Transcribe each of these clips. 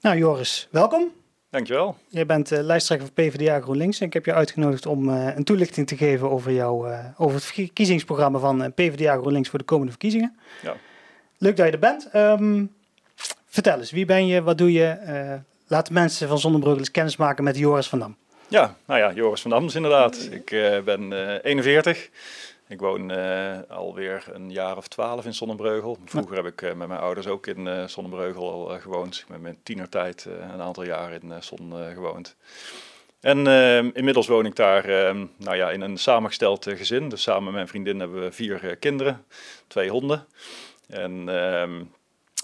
Nou Joris, welkom. Dankjewel. Jij bent uh, lijsttrekker van PvdA GroenLinks en ik heb je uitgenodigd om uh, een toelichting te geven over, jou, uh, over het verkiezingsprogramma van PvdA GroenLinks voor de komende verkiezingen. Ja. Leuk dat je er bent. Um, vertel eens, wie ben je, wat doe je? laat de mensen van Zonnebreugel eens kennis maken met Joris van Dam. Ja, nou ja, Joris van Dam is inderdaad. Ik ben 41. Ik woon uh, alweer een jaar of twaalf in Zonnebreugel. Vroeger heb ik met mijn ouders ook in Zonnebreugel al gewoond. Ik heb met mijn tienertijd een aantal jaar in Zon gewoond. En inmiddels woon ik daar nou ja, in een samengesteld gezin. Dus samen met mijn vriendin hebben we vier kinderen, twee honden. En ehm,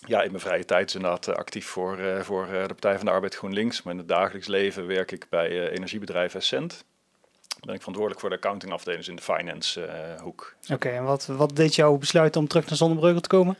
ja, in mijn vrije tijd is inderdaad actief voor, voor de Partij van de Arbeid GroenLinks. Maar in het dagelijks leven werk ik bij energiebedrijf Essent ben ik verantwoordelijk voor de accountingafdeling in de finance hoek. Oké, en wat, wat deed jou besluiten om terug naar Zonnebreugel te komen?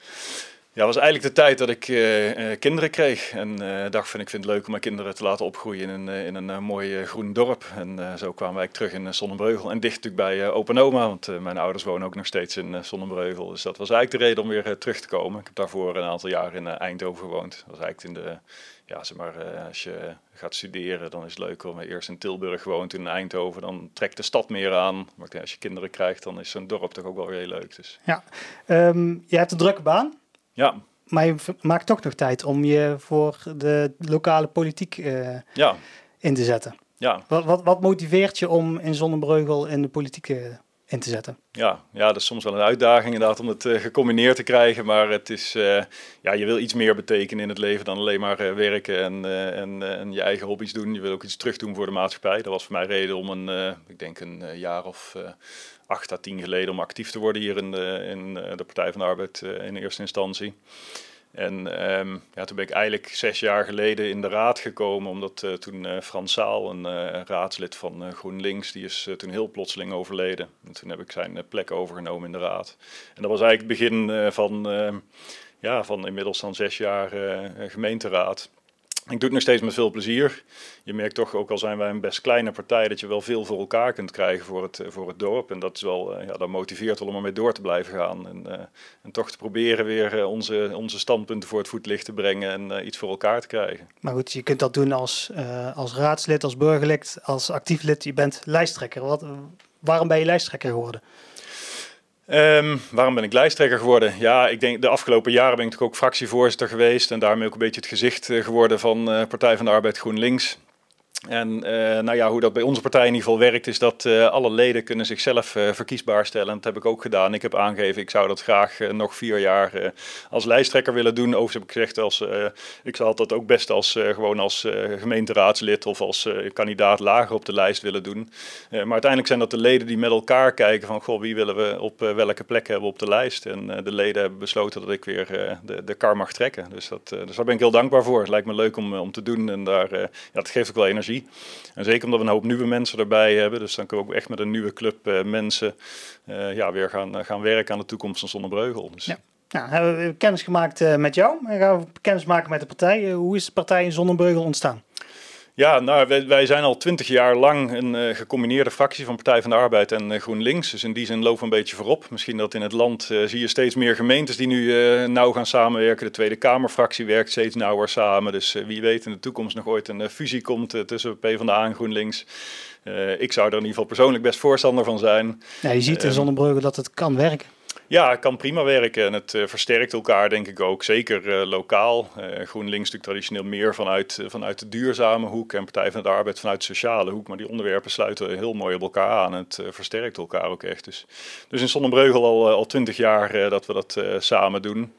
Ja, was eigenlijk de tijd dat ik uh, uh, kinderen kreeg. En dacht van ik vind het leuk om mijn kinderen te laten opgroeien in een, in een mooi groen dorp. En zo kwamen wij terug in Zonnebreugel. En dicht natuurlijk bij Open Oma, want mijn ouders wonen ook nog steeds in Zonnebreugel. Dus dat was eigenlijk de reden om weer terug te komen. Ik heb daarvoor een aantal jaar in Eindhoven gewoond. Dat was eigenlijk in de ja, zeg maar, uh, als je gaat studeren, dan is het leuk om eerst in Tilburg woont, in Eindhoven, dan trekt de stad meer aan. Maar als je kinderen krijgt, dan is zo'n dorp toch ook wel weer heel leuk. Dus. Ja, um, je hebt een drukke baan. Ja. Maar je maakt toch nog tijd om je voor de lokale politiek uh, ja. in te zetten. Ja. Wat, wat, wat motiveert je om in Zonnebreugel in de politiek uh, in te zetten. Ja, ja, dat is soms wel een uitdaging inderdaad om het uh, gecombineerd te krijgen. Maar het is, ja, je wil iets meer betekenen in het leven dan alleen maar werken en, en, en, je eigen hobby's doen. Je wil ook iets terug doen voor de maatschappij. Dat was voor mij reden om een, ik denk een jaar of acht à tien geleden om actief te worden hier in de, in de Partij van de Arbeid in eerste instantie. En um, ja, toen ben ik eigenlijk zes jaar geleden in de raad gekomen, omdat uh, toen Frans Zaal, een raadslid van GroenLinks, die is toen heel plotseling overleden. En toen heb ik zijn plek overgenomen in de raad. En dat was eigenlijk het begin van, ehm, ja, van inmiddels dan zes jaar gemeenteraad. Ik doe het nog steeds met veel plezier. Je merkt toch, ook al zijn wij een best kleine partij, dat je wel veel voor elkaar kunt krijgen voor het, voor het dorp. En dat, is wel, eh, ja, dat motiveert wel om ermee door te blijven gaan. En, uh, en toch te proberen weer onze, onze standpunten voor het voetlicht te brengen en iets voor elkaar te krijgen. Maar goed, je kunt dat doen als, als raadslid, als burgerlid, als actief lid. Je bent lijsttrekker. Wat, waarom ben je lijsttrekker geworden? Um, waarom ben ik lijsttrekker geworden? Ja, ik denk de afgelopen jaren ben ik natuurlijk ook fractievoorzitter geweest en daarmee ook een beetje het gezicht uh, geworden van uh, Partij van de Arbeid GroenLinks. En uh, nou ja, hoe dat bij onze partij in ieder geval werkt, is dat uh, alle leden kunnen zichzelf uh, verkiesbaar stellen. En dat heb ik ook gedaan. Ik heb aangegeven, ik zou dat graag nog vier jaar als lijsttrekker willen doen. Overigens heb ik gezegd, als, ik zou dat ook best als, gewoon als gemeenteraadslid of als kandidaat lager op de lijst willen doen. maar uiteindelijk zijn dat de leden die met elkaar kijken van, goh, wie willen we op welke plek hebben op de lijst. En de leden hebben besloten dat ik weer de, de kar mag trekken. Dus, dat, dus daar ben ik heel dankbaar voor. Het lijkt me leuk om, om te doen en daar, ja, dat geeft ook wel energie. En zeker omdat we een hoop nieuwe mensen erbij hebben. Dus dan kunnen we ook echt met een nieuwe club uh, mensen uh, ja, weer gaan, uh, gaan werken aan de toekomst van Zonnebreugel. Dus. Ja. Nou, hebben we kennis gemaakt met jou en gaan we kennis maken met de partij. hoe is de partij in Zonnebreugel ontstaan? Ja, nou, wij, wij, zijn al twintig jaar lang een uh, gecombineerde fractie van Partij van de Arbeid en uh, GroenLinks. Dus in die zin lopen we een beetje voorop. Misschien dat in het land uh, zie je steeds meer gemeentes die nu nauw gaan samenwerken. De Tweede Kamerfractie werkt steeds nauwer samen. Dus wie weet in de toekomst nog ooit een fusie komt tussen PvdA en GroenLinks. ik zou er in ieder geval persoonlijk best voorstander van zijn. Ja, je ziet in Zonnebrugge dat het kan werken. Ja, het kan prima werken en het uh, versterkt elkaar denk ik ook, zeker uh, lokaal. Uh, GroenLinks natuurlijk traditioneel meer vanuit, vanuit de duurzame hoek en Partij van de Arbeid vanuit de sociale hoek. Maar die onderwerpen sluiten heel mooi op elkaar aan en het versterkt elkaar ook echt. Dus, dus in Sonnenbreugel al, al twintig jaar dat we dat samen doen.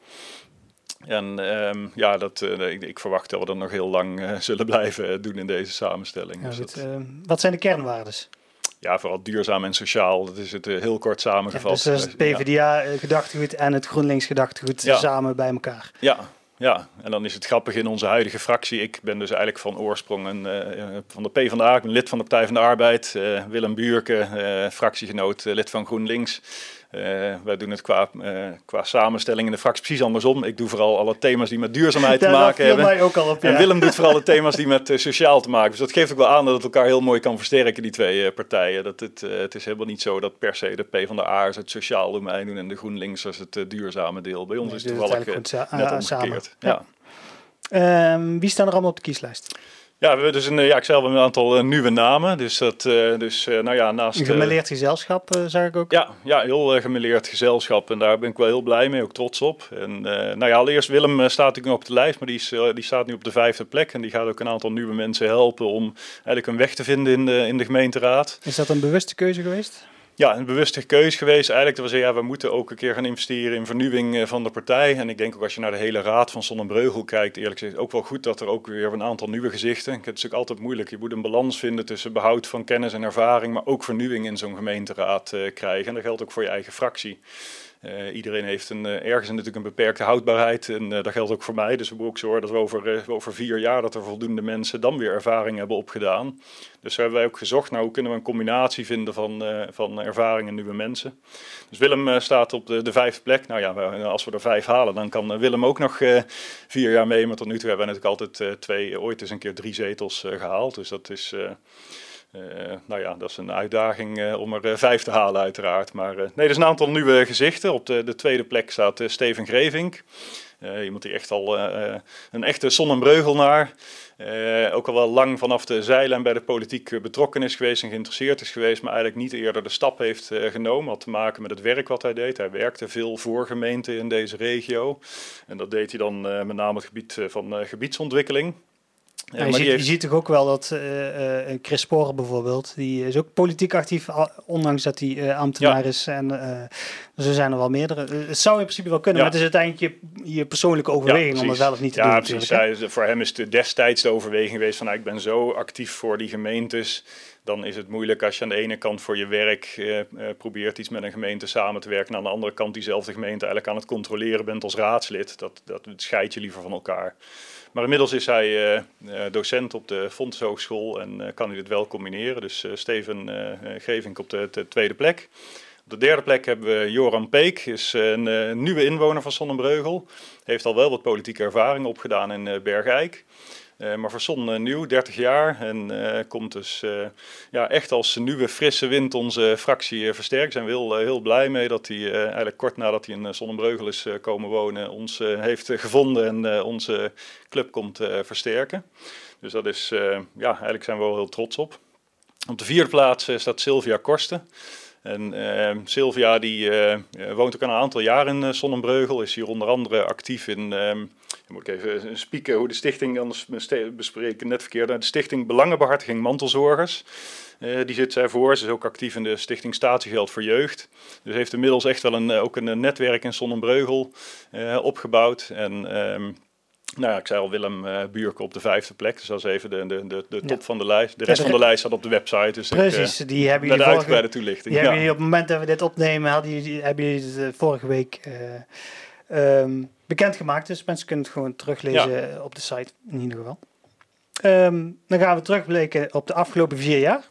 En um, ja, dat, ik, ik, verwacht dat we dat nog heel lang zullen blijven doen in deze samenstelling. Ja, dus dat... wat zijn de kernwaardes? Ja, vooral duurzaam en sociaal. Dat is het uh, heel kort samengevat. Ja, dus het PvdA-gedachtegoed en het GroenLinks-gedachtegoed ja. samen bij elkaar. Ja, ja, en dan is het grappig in onze huidige fractie. Ik ben dus eigenlijk van oorsprong een, uh, van de PvdA. Ik ben lid van de Partij van de Arbeid. Uh, Willem Buurke, fractiegenoot, lid van GroenLinks. Wij doen het qua, qua samenstelling in de fractie precies andersom. Ik doe vooral alle thema's die met duurzaamheid te maken hebben. Mij ook al op, En Willem doet vooral de thema's die met sociaal te maken. Dus dat geeft ook wel aan dat het elkaar heel mooi kan versterken, die twee partijen. Dat het, het is helemaal niet zo dat per se de P van de A het sociaal domein doen en de GroenLinks als het duurzame deel. Bij ons is het toevallig net omgekeerd. Ja. Ehm, wie staan er allemaal op de kieslijst? Ja, we hebben dus een, ja, ik zelf een aantal uh, nieuwe namen. Dus dat, uh, dus, uh, nou ja, naast... Een gemeleerd gezelschap, zag ik ook. Ja, ja heel gemeleerd gezelschap. En daar ben ik wel heel blij mee, ook trots op. En nou ja, allereerst Willem staat natuurlijk nog op de lijst, maar die, is, die staat nu op de vijfde plek. En die gaat ook een aantal nieuwe mensen helpen om eigenlijk een weg te vinden in de, in de gemeenteraad. Is dat een bewuste keuze geweest? Ja, een bewuste keuze geweest. Eigenlijk dat zeggen, ja, we moeten ook een keer gaan investeren in vernieuwing eh, van de partij. En ik denk ook als je naar de hele raad van Zonnebreugel kijkt, eerlijk gezegd ook wel goed dat er ook weer een aantal nieuwe gezichten. Het is natuurlijk altijd moeilijk. Je moet een balans vinden tussen behoud van kennis en ervaring, maar ook vernieuwing in zo'n gemeenteraad uh, krijgen. En dat geldt ook voor je eigen fractie. Uh, iedereen heeft een, uh, ergens natuurlijk een beperkte houdbaarheid en uh, dat geldt ook voor mij. Dus we moeten ook zorgen dat we over, over vier jaar dat er voldoende mensen dan weer ervaring hebben opgedaan. Dus hebben wij ook gezocht naar hoe kunnen we een combinatie vinden van, van ervaring en nieuwe mensen. Dus Willem staat op de, de vijfde plek. Nou ja, als we er vijf halen, dan kan Willem ook nog vier jaar mee. Maar tot nu toe hebben we natuurlijk altijd twee, ooit eens een keer drie zetels gehaald. Dus dat is... Uh, nou ja, dat is een uitdaging uh, om er uh, vijf te halen uiteraard. Maar nee, er is een aantal nieuwe gezichten. Op de, de tweede plek staat Steven Grevink. iemand die echt al een echte zonnebreugel ook al wel lang vanaf de zijlijn bij de politiek betrokken is geweest en geïnteresseerd is geweest, maar eigenlijk niet eerder de stap heeft genomen. Had te maken met het werk wat hij deed. Hij werkte veel voor gemeenten in deze regio. En dat deed hij dan met name het gebied van gebiedsontwikkeling. Ja, je, ziet, je, ziet, toch ook wel dat uh, uh, Chris Sporen bijvoorbeeld, die is ook politiek actief, ondanks dat hij uh, ambtenaar is. En zo zijn er wel meerdere. het zou in principe wel kunnen, maar het is uiteindelijk je, je persoonlijke overweging om het wel of niet te doen. Ja, precies. Hij, voor hem is het destijds de overweging geweest van, nou, ik ben zo actief voor die gemeentes. Dan is het moeilijk als je aan de ene kant voor je werk probeert iets met een gemeente samen te werken. En aan de andere kant diezelfde gemeente eigenlijk aan het controleren bent als raadslid. Dat, dat scheid je liever van elkaar. Maar inmiddels is hij eh, eh, docent op de Fondshogeschool en eh, kan hij dit wel combineren. Dus Steven Gevink op de, de, tweede plek. Op de derde plek hebben we Joran Peek, is een nieuwe inwoner van Sonnenbreugel. Heeft al wel wat politieke ervaring opgedaan in Bergijk. Uh, maar voor uh, nieuw, 30 jaar. En uh, komt dus ja, echt als nieuwe frisse wind onze fractie versterkt. Zijn we heel, blij mee dat hij eigenlijk kort nadat hij in Zonnebreugel is komen wonen, ons heeft gevonden en onze club komt versterken. Dus dat is, ja, eigenlijk zijn we wel heel trots op. Op de vierde plaats staat Sylvia Korsten. En Sylvia die woont ook al een aantal jaar in uh, Sonnenbreugel, is hier onder andere actief in, uh, moet ik even spieken hoe de stichting, anders bespreken net verkeerd, de stichting Belangenbehartiging Mantelzorgers. die zit zij voor, ze is ook actief in de stichting Statiegeld voor Jeugd. Dus heeft inmiddels echt wel een, ook een netwerk in Sonnenbreugel opgebouwd. En ehm, nou ja, ik zei al Willem uh, Buurke op de vijfde plek. Dus dat is even de, de, de, de top van de lijst. De rest van de lijst staat op de website. Dus Precies, ik, uh, die hebben jullie vorige, bij de toelichting. Die ja. hebben jullie op het moment dat we dit opnemen, hadden jullie, hebben jullie uh, vorige week um, bekendgemaakt. Dus mensen kunnen het gewoon teruglezen ja. op de site in ieder geval. Um, dan gaan we terugblikken op de afgelopen vier jaar.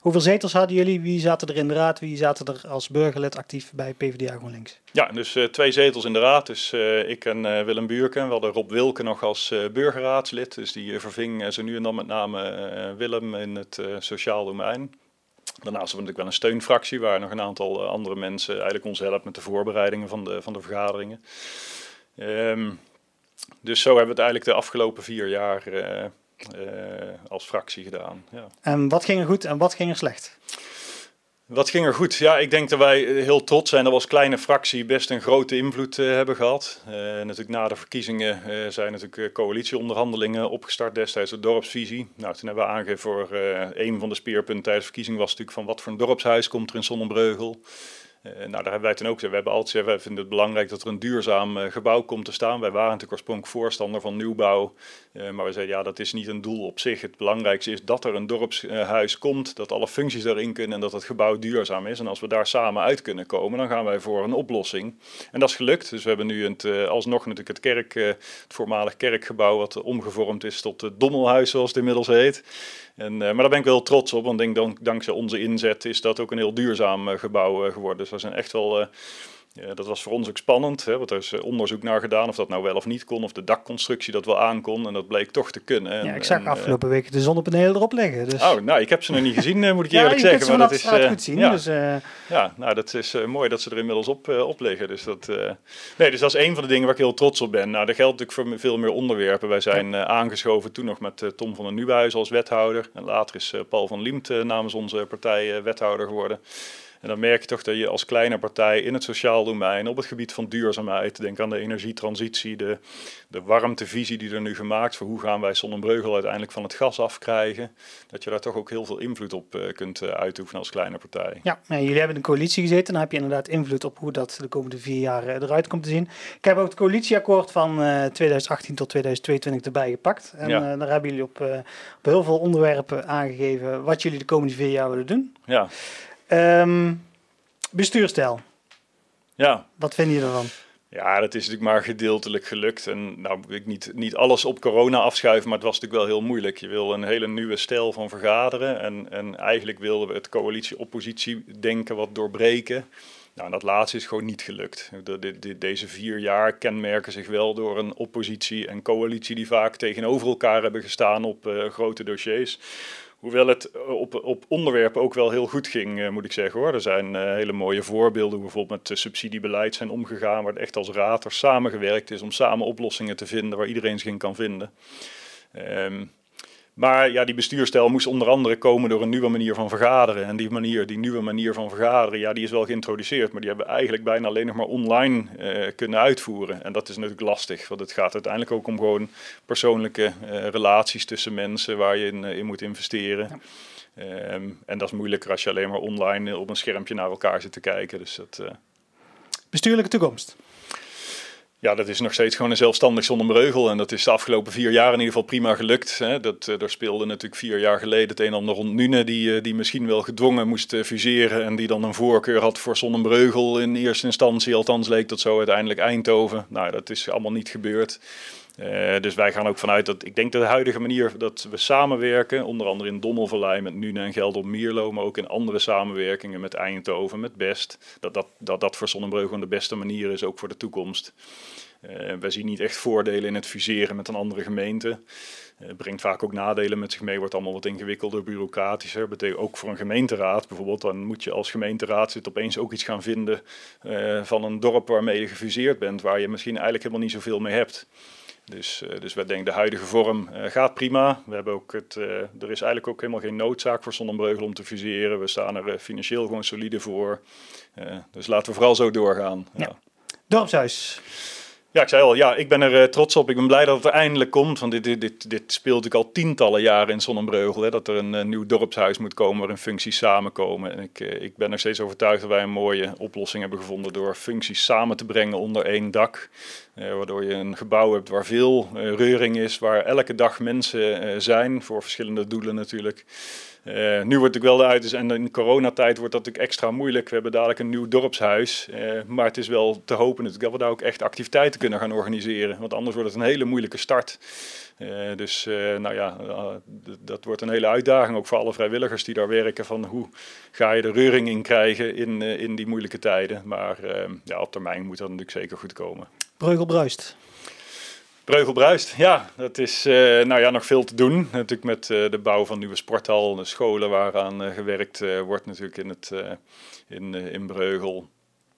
Hoeveel zetels hadden jullie? Wie zaten er in de raad? Wie zaten er als burgerlid actief bij PvdA GroenLinks? Ja, dus uh, twee zetels in de raad. Dus uh, ik en uh, Willem Buurken. We hadden Rob Wilken nog als burgerraadslid. Dus die verving zo nu en dan met name Willem in het sociaal domein. Daarnaast hebben we natuurlijk wel een steunfractie waar nog een aantal andere mensen eigenlijk ons helpen met de voorbereidingen van de, van de vergaderingen. Um, dus zo hebben we het eigenlijk de afgelopen vier jaar uh, als fractie gedaan. Ja. En wat ging er goed en wat ging er slecht? Wat ging er goed? Ja, ik denk dat wij heel trots zijn dat we als kleine fractie best een grote invloed uh, hebben gehad. Uh, natuurlijk na de verkiezingen uh, zijn natuurlijk coalitieonderhandelingen opgestart destijds, de dorpsvisie. Nou, toen hebben we aangegeven voor een van de speerpunten tijdens de verkiezing was natuurlijk van wat voor een dorpshuis komt er in Zonnebreugel. Uh, nou, daar hebben wij toen ook. We hebben altijd gezegd, wij vinden het belangrijk dat er een duurzaam uh, gebouw komt te staan. Wij waren natuurlijk oorspronkelijk voorstander van nieuwbouw. Uh, maar we zeiden, ja, dat is niet een doel op zich. Het belangrijkste is dat er een dorpshuis komt, dat alle functies erin kunnen en dat het gebouw duurzaam is. En als we daar samen uit kunnen komen, dan gaan wij voor een oplossing. En dat is gelukt. Dus we hebben nu alsnog natuurlijk het, kerk, het voormalig kerkgebouw, wat omgevormd is tot het Dommelhuis, zoals het inmiddels heet. En, maar daar ben ik wel trots op, want denk, dank, dankzij onze inzet is dat ook een heel duurzaam gebouw geworden. Dus we zijn echt wel dat was voor ons ook spannend, hè, want er is eh, onderzoek naar gedaan of dat nou wel of niet kon, of de dakconstructie dat wel aankon. En dat bleek toch te kunnen. En, ja, ik zag en, afgelopen uh, week de zonnepanelen erop leggen. Dus. Oh, nou, ik heb ze nog niet gezien, moet ik eerlijk zeggen. maar dat is uh, goed zien. Ja, dus, ja nou, dat is mooi dat ze er inmiddels op, op liggen. Dus dat, nee, dus dat is een van de dingen waar ik heel trots op ben. Nou, dat geldt natuurlijk voor veel meer onderwerpen. Wij zijn aangeschoven toen nog met Tom van den Nieuwhuis als wethouder. En later is Paul van Liemt namens onze partij wethouder geworden. En dan merk je toch dat je als kleine partij in het sociaal domein, op het gebied van duurzaamheid, denk aan de energietransitie, de, de warmtevisie die er nu gemaakt voor hoe gaan wij Zonnebreugel uiteindelijk van het gas afkrijgen, dat je daar toch ook heel veel invloed op uh, kunt uh, uitoefenen als kleine partij. Ja, en jullie hebben in een coalitie gezeten, dan heb je inderdaad invloed op hoe dat de komende vier jaar uh, eruit komt te zien. Ik heb ook het coalitieakkoord van 2018 tot 2022 erbij gepakt. En ja. daar hebben jullie op, op heel veel onderwerpen aangegeven wat jullie de komende vier jaar willen doen. Ja. Um, bestuurstijl. Ja. Wat vind je ervan? Ja, dat is natuurlijk maar gedeeltelijk gelukt. En nou wil ik niet, niet alles op corona afschuiven, maar het was natuurlijk wel heel moeilijk. Je wil een hele nieuwe stijl van vergaderen. En, en eigenlijk wilden we het coalitie-oppositie denken wat doorbreken. Nou, dat laatste is gewoon niet gelukt. De, de, de, deze vier jaar kenmerken zich wel door een oppositie en coalitie die vaak tegenover elkaar hebben gestaan op uh, grote dossiers. Hoewel het eh, op, op onderwerpen ook wel heel goed ging, uh, moet ik zeggen hoor. Er zijn uh, hele mooie voorbeelden bijvoorbeeld met subsidiebeleid zijn omgegaan, waar het echt als raad er samengewerkt is om samen oplossingen te vinden waar iedereen zich in kan vinden. Um, maar ja, die bestuurstijl moest onder andere komen door een nieuwe manier van vergaderen. En die, manier, die nieuwe manier van vergaderen, ja, die is wel geïntroduceerd. Maar die hebben we eigenlijk bijna alleen nog maar online uh, kunnen uitvoeren. En dat is natuurlijk lastig. Want het gaat uiteindelijk ook om gewoon persoonlijke uh, relaties tussen mensen waar je in, uh, in moet investeren. Ja. Um, en dat is moeilijker als je alleen maar online op een schermpje naar elkaar zit te kijken. Dus dat, Bestuurlijke toekomst. Ja, dat is nog steeds gewoon een zelfstandig zonder breugel. En dat is de afgelopen vier jaar in ieder geval prima gelukt. Hè. Dat, uh, er speelde natuurlijk vier jaar geleden het een en ander rond Nune, die, uh, die misschien wel gedwongen moest uh, fuseren. En die dan een voorkeur had voor Zonnebreugel in eerste instantie. Althans leek dat zo uiteindelijk Eindhoven. Nou, dat is allemaal niet gebeurd. Uh, dus wij gaan ook vanuit dat, ik denk dat de huidige manier dat we samenwerken, onder andere in Dommelvallei met Nune en Gelder Mierlo, maar ook in andere samenwerkingen met Eindhoven, met Best, dat dat, dat, dat voor Zonnebreugel de beste manier is, ook voor de toekomst. Uh, wij zien niet echt voordelen in het fuseren met een andere gemeente. Uh, het brengt vaak ook nadelen met zich mee, wordt allemaal wat ingewikkelder, bureaucratischer. Betekent ook voor een gemeenteraad bijvoorbeeld, dan moet je als gemeenteraad zit opeens ook iets gaan vinden van een dorp waarmee je gefuseerd bent, waar je misschien eigenlijk helemaal niet zoveel mee hebt. Dus, uh, dus wij denken de huidige vorm uh, gaat prima. We hebben ook het, uh, er is eigenlijk ook helemaal geen noodzaak voor Zonnebreugel om te fuseren. We staan er financieel gewoon solide voor. dus laten we vooral zo doorgaan. Ja. ja. Dorpshuis. Ja, ik zei al, ja, ik ben er uh, trots op. Ik ben blij dat het er eindelijk komt. Want dit, dit, dit, dit speelt ik al tientallen jaren in Zonnebreugel. Hè, dat er een uh, nieuw dorpshuis moet komen waarin functies samenkomen. En ik, uh, ik ben er steeds overtuigd dat wij een mooie oplossing hebben gevonden door functies samen te brengen onder één dak. waardoor je een gebouw hebt waar veel reuring is, waar elke dag mensen zijn, voor verschillende doelen natuurlijk. Uh, nu wordt het wel de uit en in coronatijd wordt dat natuurlijk extra moeilijk. We hebben dadelijk een nieuw dorpshuis, uh, maar het is wel te hopen dat we daar ook echt activiteiten kunnen gaan organiseren, want anders wordt het een hele moeilijke start. Uh, dus nou ja, dat wordt een hele uitdaging ook voor alle vrijwilligers die daar werken. Van hoe ga je de reuring in krijgen in, in die moeilijke tijden? Maar ja, op termijn moet dat natuurlijk zeker goed komen. Breugel bruist. Breugel bruist, ja, dat is uh, nou ja, nog veel te doen. Natuurlijk met uh, de bouw van nieuwe sporthal, de scholen waaraan uh, gewerkt wordt natuurlijk in, het, in, in Breugel.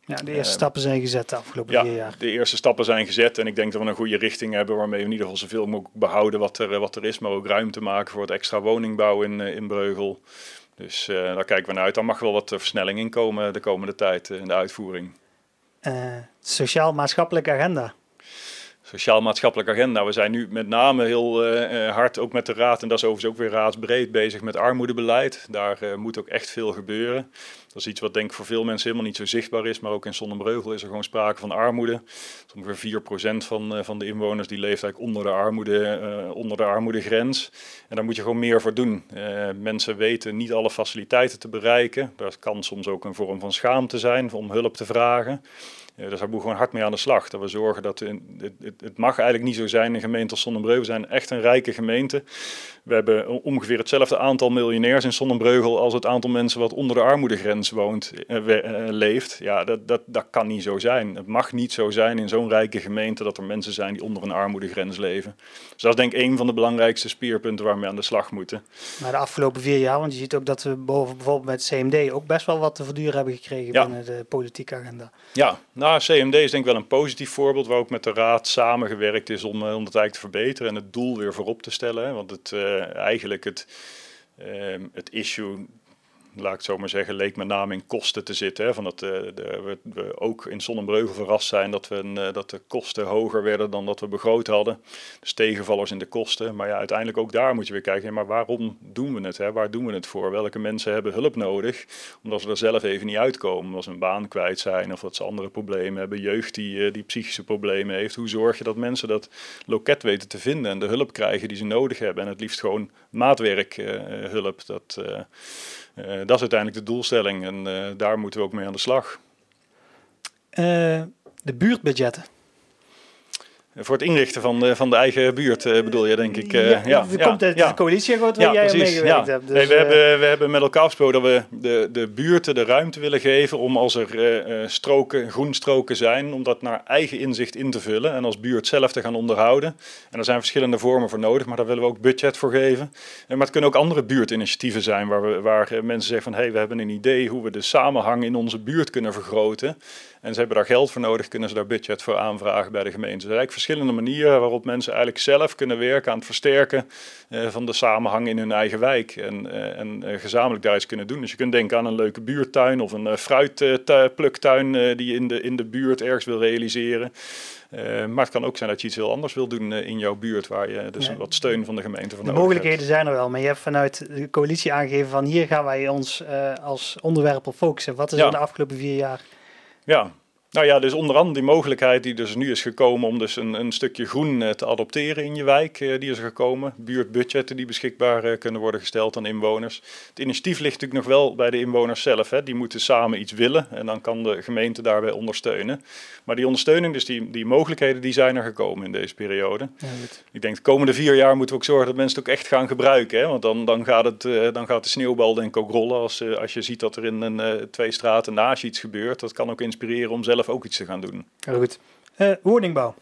Ja, de eerste stappen zijn gezet de afgelopen ja, vier jaar. de eerste stappen zijn gezet en ik denk dat we een goede richting hebben waarmee we in ieder geval zoveel mogelijk behouden wat er, wat er is, maar ook ruimte maken voor het extra woningbouw in, in Breugel. Dus daar kijken we naar uit. Daar mag wel wat versnelling in komen de komende tijd in de uitvoering. Sociaal-maatschappelijke agenda sociaal-maatschappelijke agenda. We zijn nu met name heel uh, hard, ook met de Raad, en dat is overigens ook weer raadsbreed, bezig met armoedebeleid. Daar uh, moet ook echt veel gebeuren. Dat is iets wat denk ik voor veel mensen helemaal niet zo zichtbaar is, maar ook in Zonnebreugel is er gewoon sprake van armoede. Ongeveer 4% van, van de inwoners die leeft eigenlijk onder de, armoede, onder de armoedegrens. En daar moet je gewoon meer voor doen. mensen weten niet alle faciliteiten te bereiken. Dat kan soms ook een vorm van schaamte zijn om hulp te vragen. Uh, dus daar moet gewoon hard mee aan de slag. Dat we zorgen dat het, het, het, mag eigenlijk niet zo zijn. Een gemeente als Sonnenbreugel zijn echt een rijke gemeente. We hebben ongeveer hetzelfde aantal miljonairs in Sonnenbreugel als het aantal mensen wat onder de armoedegrens woont, uh, leeft. Ja, dat, dat, dat kan niet zo zijn. Het mag niet zo zijn in zo'n rijke gemeente dat er mensen zijn die onder een armoedegrens leven. Dus dat is denk ik een van de belangrijkste spierpunten waar we aan de slag moeten. Maar de afgelopen vier jaar, want je ziet ook dat we boven, bijvoorbeeld met CMD ook best wel wat te verduren hebben gekregen binnen de politieke agenda. Ja, nou, CMD is denk ik wel een positief voorbeeld waar ook met de Raad samengewerkt is om, eh, om het eigenlijk te verbeteren en het doel weer voorop te stellen. Hè? Want het, uh, eigenlijk het, uh, het issue laat ik het zo maar zeggen, leek met name in kosten te zitten. Hè, van dat, de, we, ook in Sonnenbreugel verrast zijn dat, we uh, dat de kosten hoger werden dan dat we begroot hadden. Dus tegenvallers in de kosten. Maar ja, uiteindelijk ook daar moet je weer kijken, maar waarom doen we het? Hè? Waar doen we het voor? Welke mensen hebben hulp nodig? Omdat ze er zelf even niet uitkomen. Omdat ze een baan kwijt zijn of dat ze andere problemen hebben. Jeugd die, uh, die psychische problemen heeft. Hoe zorg je dat mensen dat loket weten te vinden en de hulp krijgen die ze nodig hebben? En het liefst gewoon maatwerkhulp. dat... Uh, dat is uiteindelijk de doelstelling en uh, daar moeten we ook mee aan de slag. Uh, de buurtbudgetten. Voor het inrichten van de, van de eigen buurt uh, bedoel je, denk ik. Uh, ja, ja, ja, komt uit ja. de coalitie waar ja, jij precies, meegewerkt ja. hebt. Dus, nee, we, uh, hebben, we hebben met elkaar afgesproken dat we de, de buurten de ruimte willen geven om als er stroken, groenstroken zijn, om dat naar eigen inzicht in te vullen en als buurt zelf te gaan onderhouden. En er zijn verschillende vormen voor nodig, maar daar willen we ook budget voor geven. En, maar het kunnen ook andere buurtinitiatieven zijn waar, we, waar mensen zeggen van hé, hey, we hebben een idee hoe we de samenhang in onze buurt kunnen vergroten. En ze hebben daar geld voor nodig, kunnen ze daar budget voor aanvragen bij de gemeente. Dus er zijn verschillende manieren waarop mensen eigenlijk zelf kunnen werken aan het versterken uh, van de samenhang in hun eigen wijk. En, uh, en uh, gezamenlijk daar iets kunnen doen. Dus je kunt denken aan een leuke buurtuin of een fruitpluktuin die je in de, in de buurt ergens wil realiseren. maar het kan ook zijn dat je iets heel anders wil doen in jouw buurt, waar je dus ja. wat steun van de gemeente van De mogelijkheden hebt. zijn er wel, maar je hebt vanuit de coalitie aangegeven van hier gaan wij ons als onderwerp op focussen. Wat is ja. er de afgelopen vier jaar ja, nou ja, dus onder andere die mogelijkheid die dus nu is gekomen om dus een, een stukje groen uh, te adopteren in je wijk, uh, die is er gekomen. Buurtbudgetten die beschikbaar uh, kunnen worden gesteld aan inwoners. Het initiatief ligt natuurlijk nog wel bij de inwoners zelf. Hè. Die moeten samen iets willen en dan kan de gemeente daarbij ondersteunen. Maar die ondersteuning, dus die, die mogelijkheden, die zijn er gekomen in deze periode. Ja, Ik denk de komende vier jaar moeten we ook zorgen dat mensen het ook echt gaan gebruiken. Hè. Want dan, dan, gaat het, dan gaat de sneeuwbal denk ik ook rollen als, als je ziet dat er in een, twee straten naast je iets gebeurt. Dat kan ook inspireren om zelf ook iets te gaan doen. Heel goed. Uh, woningbouw.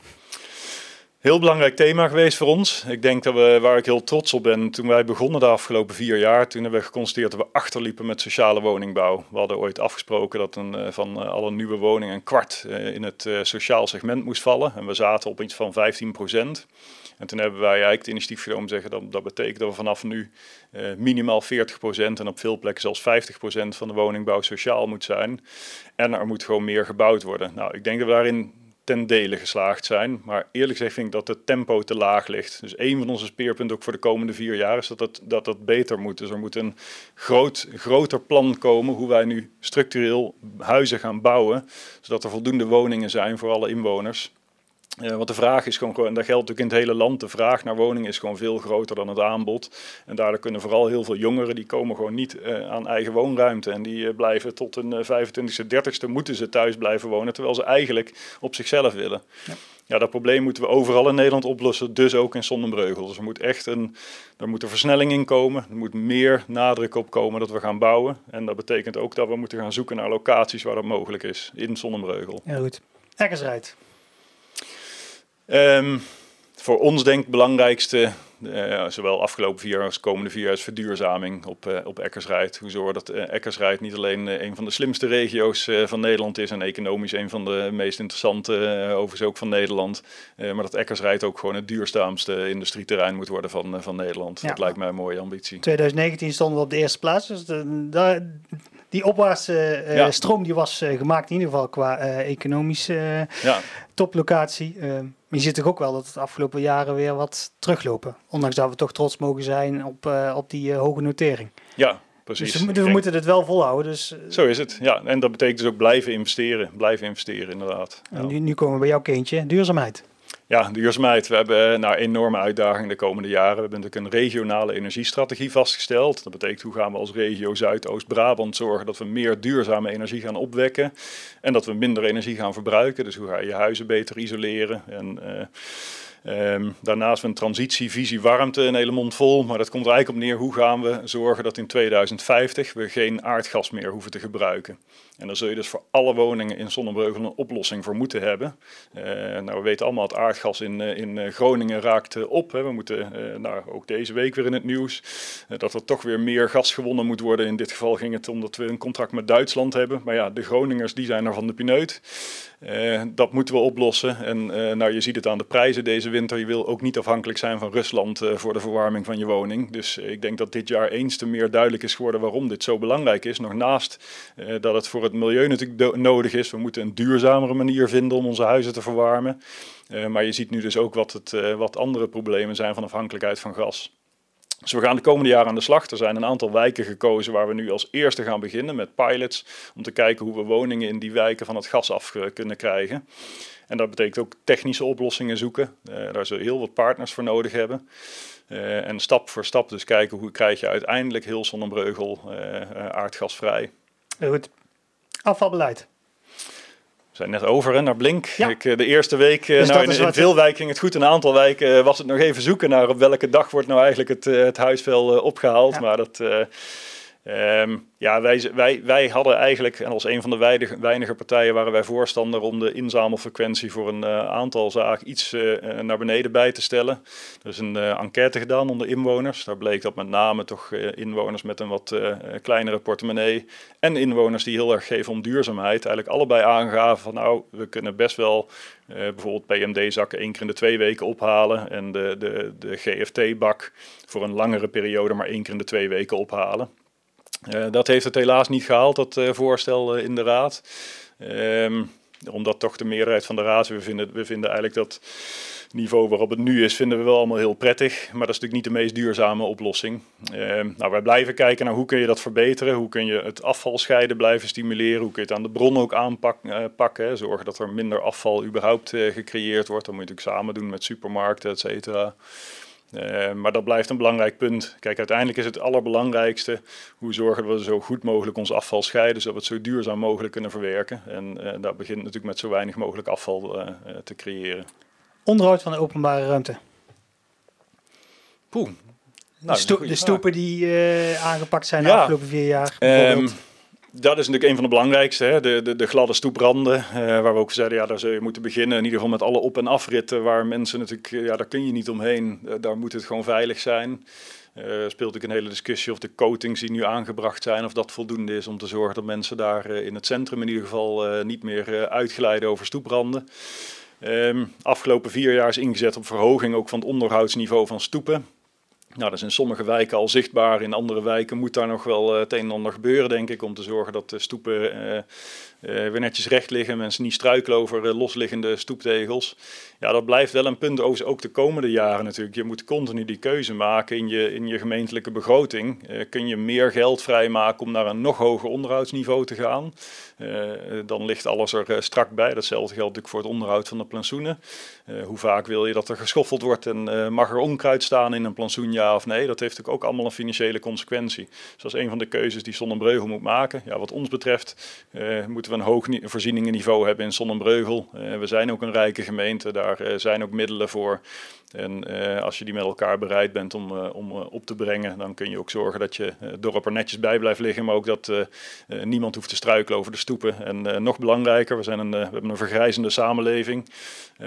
Heel belangrijk thema geweest voor ons. Ik denk dat we, waar ik heel trots op ben, toen wij begonnen de afgelopen vier jaar, toen hebben we geconstateerd dat we achterliepen met sociale woningbouw. We hadden ooit afgesproken dat een, uh, van uh, alle nieuwe woningen een kwart in het sociaal segment moest vallen. En we zaten op iets van 15 procent. En toen hebben wij eigenlijk het initiatief genomen zeggen dat dat betekent dat we vanaf nu uh, minimaal 40% en op veel plekken zelfs 50% van de woningbouw sociaal moet zijn. En er moet gewoon meer gebouwd worden. Nou, ik denk dat we daarin ten dele geslaagd zijn. Maar eerlijk gezegd vind ik dat het tempo te laag ligt. Dus een van onze speerpunten ook voor de komende vier jaar is dat dat het beter moet. Dus er moet een groot, groter plan komen hoe wij nu structureel huizen gaan bouwen. Zodat er voldoende woningen zijn voor alle inwoners. Uh, want de vraag is gewoon, en dat geldt natuurlijk in het hele land, de vraag naar woningen is gewoon veel groter dan het aanbod. En daardoor kunnen vooral heel veel jongeren, die komen gewoon niet uh, aan eigen woonruimte. En die uh, blijven tot hun 25e, 30e, moeten ze thuis blijven wonen, terwijl ze eigenlijk op zichzelf willen. Ja. ja. dat probleem moeten we overal in Nederland oplossen, dus ook in Sonnenbreugel. Dus er moet echt een, er moet een versnelling in komen, er moet meer nadruk op komen dat we gaan bouwen. En dat betekent ook dat we moeten gaan zoeken naar locaties waar dat mogelijk is, in Sonnenbreugel. Ja goed. Eckersrijd. Um, voor ons denk ik belangrijkste, uh, zowel afgelopen vier jaar als komende vier jaar, is verduurzaming op, uh, op Eckersrijd. Hoe zorgen dat uh, Eckersrijd niet alleen een van de slimste regio's van Nederland is en economisch een van de meest interessante, overigens ook van Nederland. maar dat Eckersrijd ook gewoon het duurzaamste industrieterrein moet worden van, van Nederland. Ja. Dat lijkt mij een mooie ambitie. 2019 stonden we op de eerste plaats, dus de, daar die opwaartse uh, ja. stroom die was uh, gemaakt in ieder geval qua uh, economische ja. toplocatie. maar je ziet toch ook wel dat het de afgelopen jaren weer wat teruglopen. Ondanks dat we toch trots mogen zijn op, op die hoge notering. Ja, precies. Dus we, we moeten het wel volhouden. Dus, Zo is het, ja. En dat betekent dus ook blijven investeren. Blijven investeren, inderdaad. En nu, nu komen we bij jouw kindje, duurzaamheid. Ja, duurzaamheid. We hebben nou, enorme uitdagingen de komende jaren. We hebben natuurlijk een regionale energiestrategie vastgesteld. Dat betekent hoe gaan we als regio Zuidoost-Brabant zorgen dat we meer duurzame energie gaan opwekken. En dat we minder energie gaan verbruiken. Dus hoe ga je je huizen beter isoleren. En, uh, Um, daarnaast een transitievisie warmte een hele mond vol. Maar dat komt er eigenlijk op neer hoe gaan we zorgen dat in 2050 we geen aardgas meer hoeven te gebruiken. En daar zul je dus voor alle woningen in Zonnebreugel een oplossing voor moeten hebben. Uh, nou, we weten allemaal dat aardgas in, uh, in uh, Groningen raakt op. Hè. We moeten, nou, ook deze week weer in het nieuws, dat er toch weer meer gas gewonnen moet worden. In dit geval ging het omdat we een contract met Duitsland hebben. Maar ja, de Groningers die zijn er van de pineut. dat moeten we oplossen. En nou, je ziet het aan de prijzen deze winter. Je wil ook niet afhankelijk zijn van Rusland voor de verwarming van je woning. Dus ik denk dat dit jaar eens te meer duidelijk is geworden waarom dit zo belangrijk is. Nog naast dat het voor het milieu natuurlijk nodig is. We moeten een duurzamere manier vinden om onze huizen te verwarmen. Uh, maar je ziet nu dus ook wat, het, uh, wat andere problemen zijn van afhankelijkheid van gas. Dus we gaan de komende jaren aan de slag. Er zijn een aantal wijken gekozen waar we nu als eerste gaan beginnen met pilots. Om te kijken hoe we woningen in die wijken van het gas af kunnen krijgen. En dat betekent ook technische oplossingen zoeken. Daar zullen heel wat partners voor nodig hebben. En stap voor stap dus kijken hoe krijg je uiteindelijk heel Zonnebreugel aardgasvrij. Goed, Afvalbeleid. We zijn net over hè, naar Blink. Ik, eh, de eerste week, eh, dus nou, in, in veel wijken ging het goed. In een aantal wijken eh, was het nog even zoeken naar op welke dag wordt nou eigenlijk het, het huisvel opgehaald. Maar dat, Um, ja, wij, wij, wij hadden eigenlijk, en als een van de weinige, partijen waren wij voorstander om de inzamelfrequentie voor een uh, aantal zaken iets uh, naar beneden bij te stellen. Er is een enquête gedaan onder inwoners. Daar bleek dat met name toch inwoners met een wat kleinere portemonnee en inwoners die heel erg geven om duurzaamheid, eigenlijk allebei aangaven van nou, we kunnen best wel bijvoorbeeld PMD-zakken één keer in de twee weken ophalen en de, de, de GFT-bak voor een langere periode maar één keer in de twee weken ophalen. Uh, dat heeft het helaas niet gehaald, dat uh, voorstel uh, in de Raad. Um, omdat toch de meerderheid van de Raad, we vinden, we vinden eigenlijk dat niveau waarop het nu is, vinden we wel allemaal heel prettig. Maar dat is natuurlijk niet de meest duurzame oplossing. Um, nou, wij blijven kijken naar hoe kun je dat verbeteren. Hoe kun je het afval scheiden blijven stimuleren. Hoe kun je het aan de bron ook aanpakken. Zorgen dat er minder afval überhaupt gecreëerd wordt. Dat moet je natuurlijk samen doen met supermarkten, et cetera. Uh, maar dat blijft een belangrijk punt. Kijk, uiteindelijk is het allerbelangrijkste hoe zorgen we zo goed mogelijk ons afval scheiden, zodat we het zo duurzaam mogelijk kunnen verwerken. En uh, dat begint natuurlijk met zo weinig mogelijk afval uh, te creëren. Onderhoud van de openbare ruimte. Poeh. Nou, de, sto de stoepen die aangepakt zijn de afgelopen vier jaar. Um, dat is natuurlijk een van de belangrijkste. Hè? De, de, de gladde stoepranden, uh, waar we ook zeiden, ja, daar zul je moeten beginnen. In ieder geval met alle op- en afritten, waar mensen natuurlijk, ja, daar kun je niet omheen. Uh, daar moet het gewoon veilig zijn. Uh, speelt natuurlijk een hele discussie of de coatings die nu aangebracht zijn, of dat voldoende is om te zorgen dat mensen daar in het centrum in ieder geval niet meer uitglijden over stoepranden. Um, afgelopen vier jaar is ingezet op verhoging ook van het onderhoudsniveau van stoepen. Nou, dat is in sommige wijken al zichtbaar. In andere wijken moet daar nog wel uh, het een en ander gebeuren, denk ik, om te zorgen dat de stoepen uh, weer netjes recht liggen. Mensen niet struikelen over losliggende stoeptegels. Ja, dat blijft wel een punt ook de komende jaren natuurlijk. Je moet continu die keuze maken in je, in je gemeentelijke begroting. kun je meer geld vrijmaken om naar een nog hoger onderhoudsniveau te gaan? dan ligt alles er strak bij. Datzelfde geldt natuurlijk voor het onderhoud van de plantsoenen. hoe vaak wil je dat er geschoffeld wordt en mag er onkruid staan in een plantsoen? Ja of nee? Dat heeft natuurlijk ook allemaal een financiële consequentie. Dus dat is een van de keuzes die Sonnenbreugel moet maken. Ja, wat ons betreft moeten we een hoog voorzieningenniveau hebben in Sonnenbreugel. we zijn ook een rijke gemeente, daar zijn ook middelen voor. En uh, als je die met elkaar bereid bent om, uh, om op te brengen, dan kun je ook zorgen dat je het dorp er netjes bij blijft liggen, maar ook dat niemand hoeft te struikelen over de stoepen. En nog belangrijker, we, zijn een, we hebben een vergrijzende samenleving.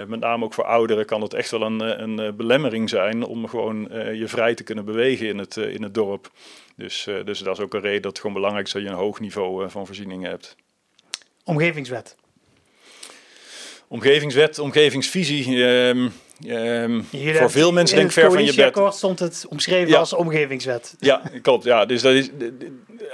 met name ook voor ouderen kan het echt wel een, een belemmering zijn om gewoon je vrij te kunnen bewegen in het, in het dorp. Dus, dus dat is ook een reden dat het gewoon belangrijk is dat je een hoog niveau van voorzieningen hebt. Omgevingswet. Omgevingswet, omgevingsvisie. Um, Um, voor veel mensen denk ik ver van je bed. stond het omschreven ja. als omgevingswet. Ja, klopt. Ja. Dus dat is,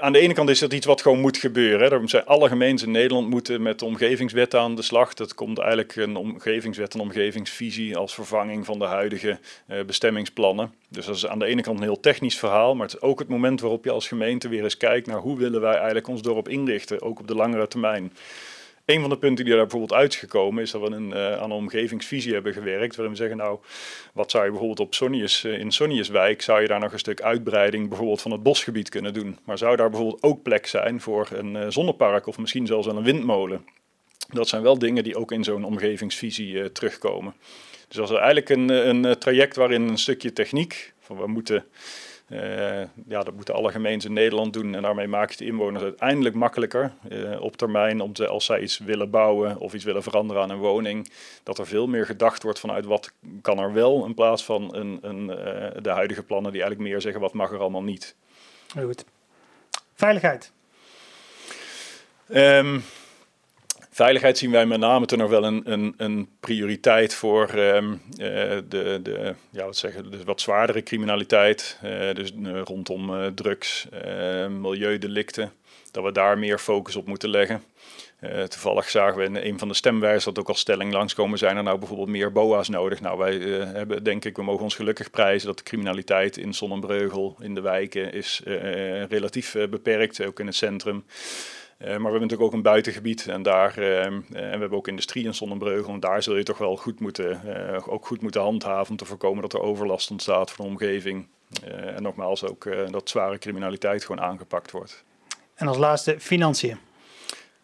aan de ene kant is dat iets wat gewoon moet gebeuren. Daarom zijn alle gemeenten in Nederland moeten met de omgevingswet aan de slag. Dat komt eigenlijk een omgevingswet, een omgevingsvisie als vervanging van de huidige uh, bestemmingsplannen. Dus dat is aan de ene kant een heel technisch verhaal, maar het is ook het moment waarop je als gemeente weer eens kijkt naar hoe willen wij eigenlijk ons dorp inrichten, ook op de langere termijn. Een van de punten die daar bijvoorbeeld uitgekomen is dat we een, aan een omgevingsvisie hebben gewerkt. Waarin we zeggen, nou, wat zou je bijvoorbeeld op Sonnius, in Sonniuswijk, zou je daar nog een stuk uitbreiding bijvoorbeeld van het bosgebied kunnen doen. Maar zou daar bijvoorbeeld ook plek zijn voor een zonnepark of misschien zelfs wel een windmolen? Dat zijn wel dingen die ook in zo'n omgevingsvisie terugkomen. Dus dat is eigenlijk een, een traject waarin een stukje techniek, van we moeten ja, dat moeten alle gemeenten in Nederland doen. En daarmee maak je de inwoners uiteindelijk makkelijker uh, op termijn. Om te, als zij iets willen bouwen of iets willen veranderen aan een woning. Dat er veel meer gedacht wordt vanuit wat kan er wel. In plaats van een, een, uh, de huidige plannen die eigenlijk meer zeggen wat mag er allemaal niet. Heel goed. Veiligheid. Um, Veiligheid zien wij met name toen nog wel een, een, een prioriteit voor um, de, de, ja, wat, zeggen, de wat zwaardere criminaliteit. Uh, dus uh, rondom drugs, milieudelicten. Dat we daar meer focus op moeten leggen. toevallig zagen we in een van de stemwijzers dat ook als stelling langskomen zijn er nou bijvoorbeeld meer BOA's nodig. Nou, wij hebben denk ik, we mogen ons gelukkig prijzen dat de criminaliteit in Zonnebreugel, in de wijken, is relatief beperkt, ook in het centrum. Eh, maar we hebben natuurlijk ook een buitengebied en daar uh, en we hebben ook industrie in Zonnebreugel. En daar zul je toch wel goed moeten, ook goed moeten handhaven om te voorkomen dat er overlast ontstaat voor de omgeving. en nogmaals ook dat zware criminaliteit gewoon aangepakt wordt. En als laatste financiën.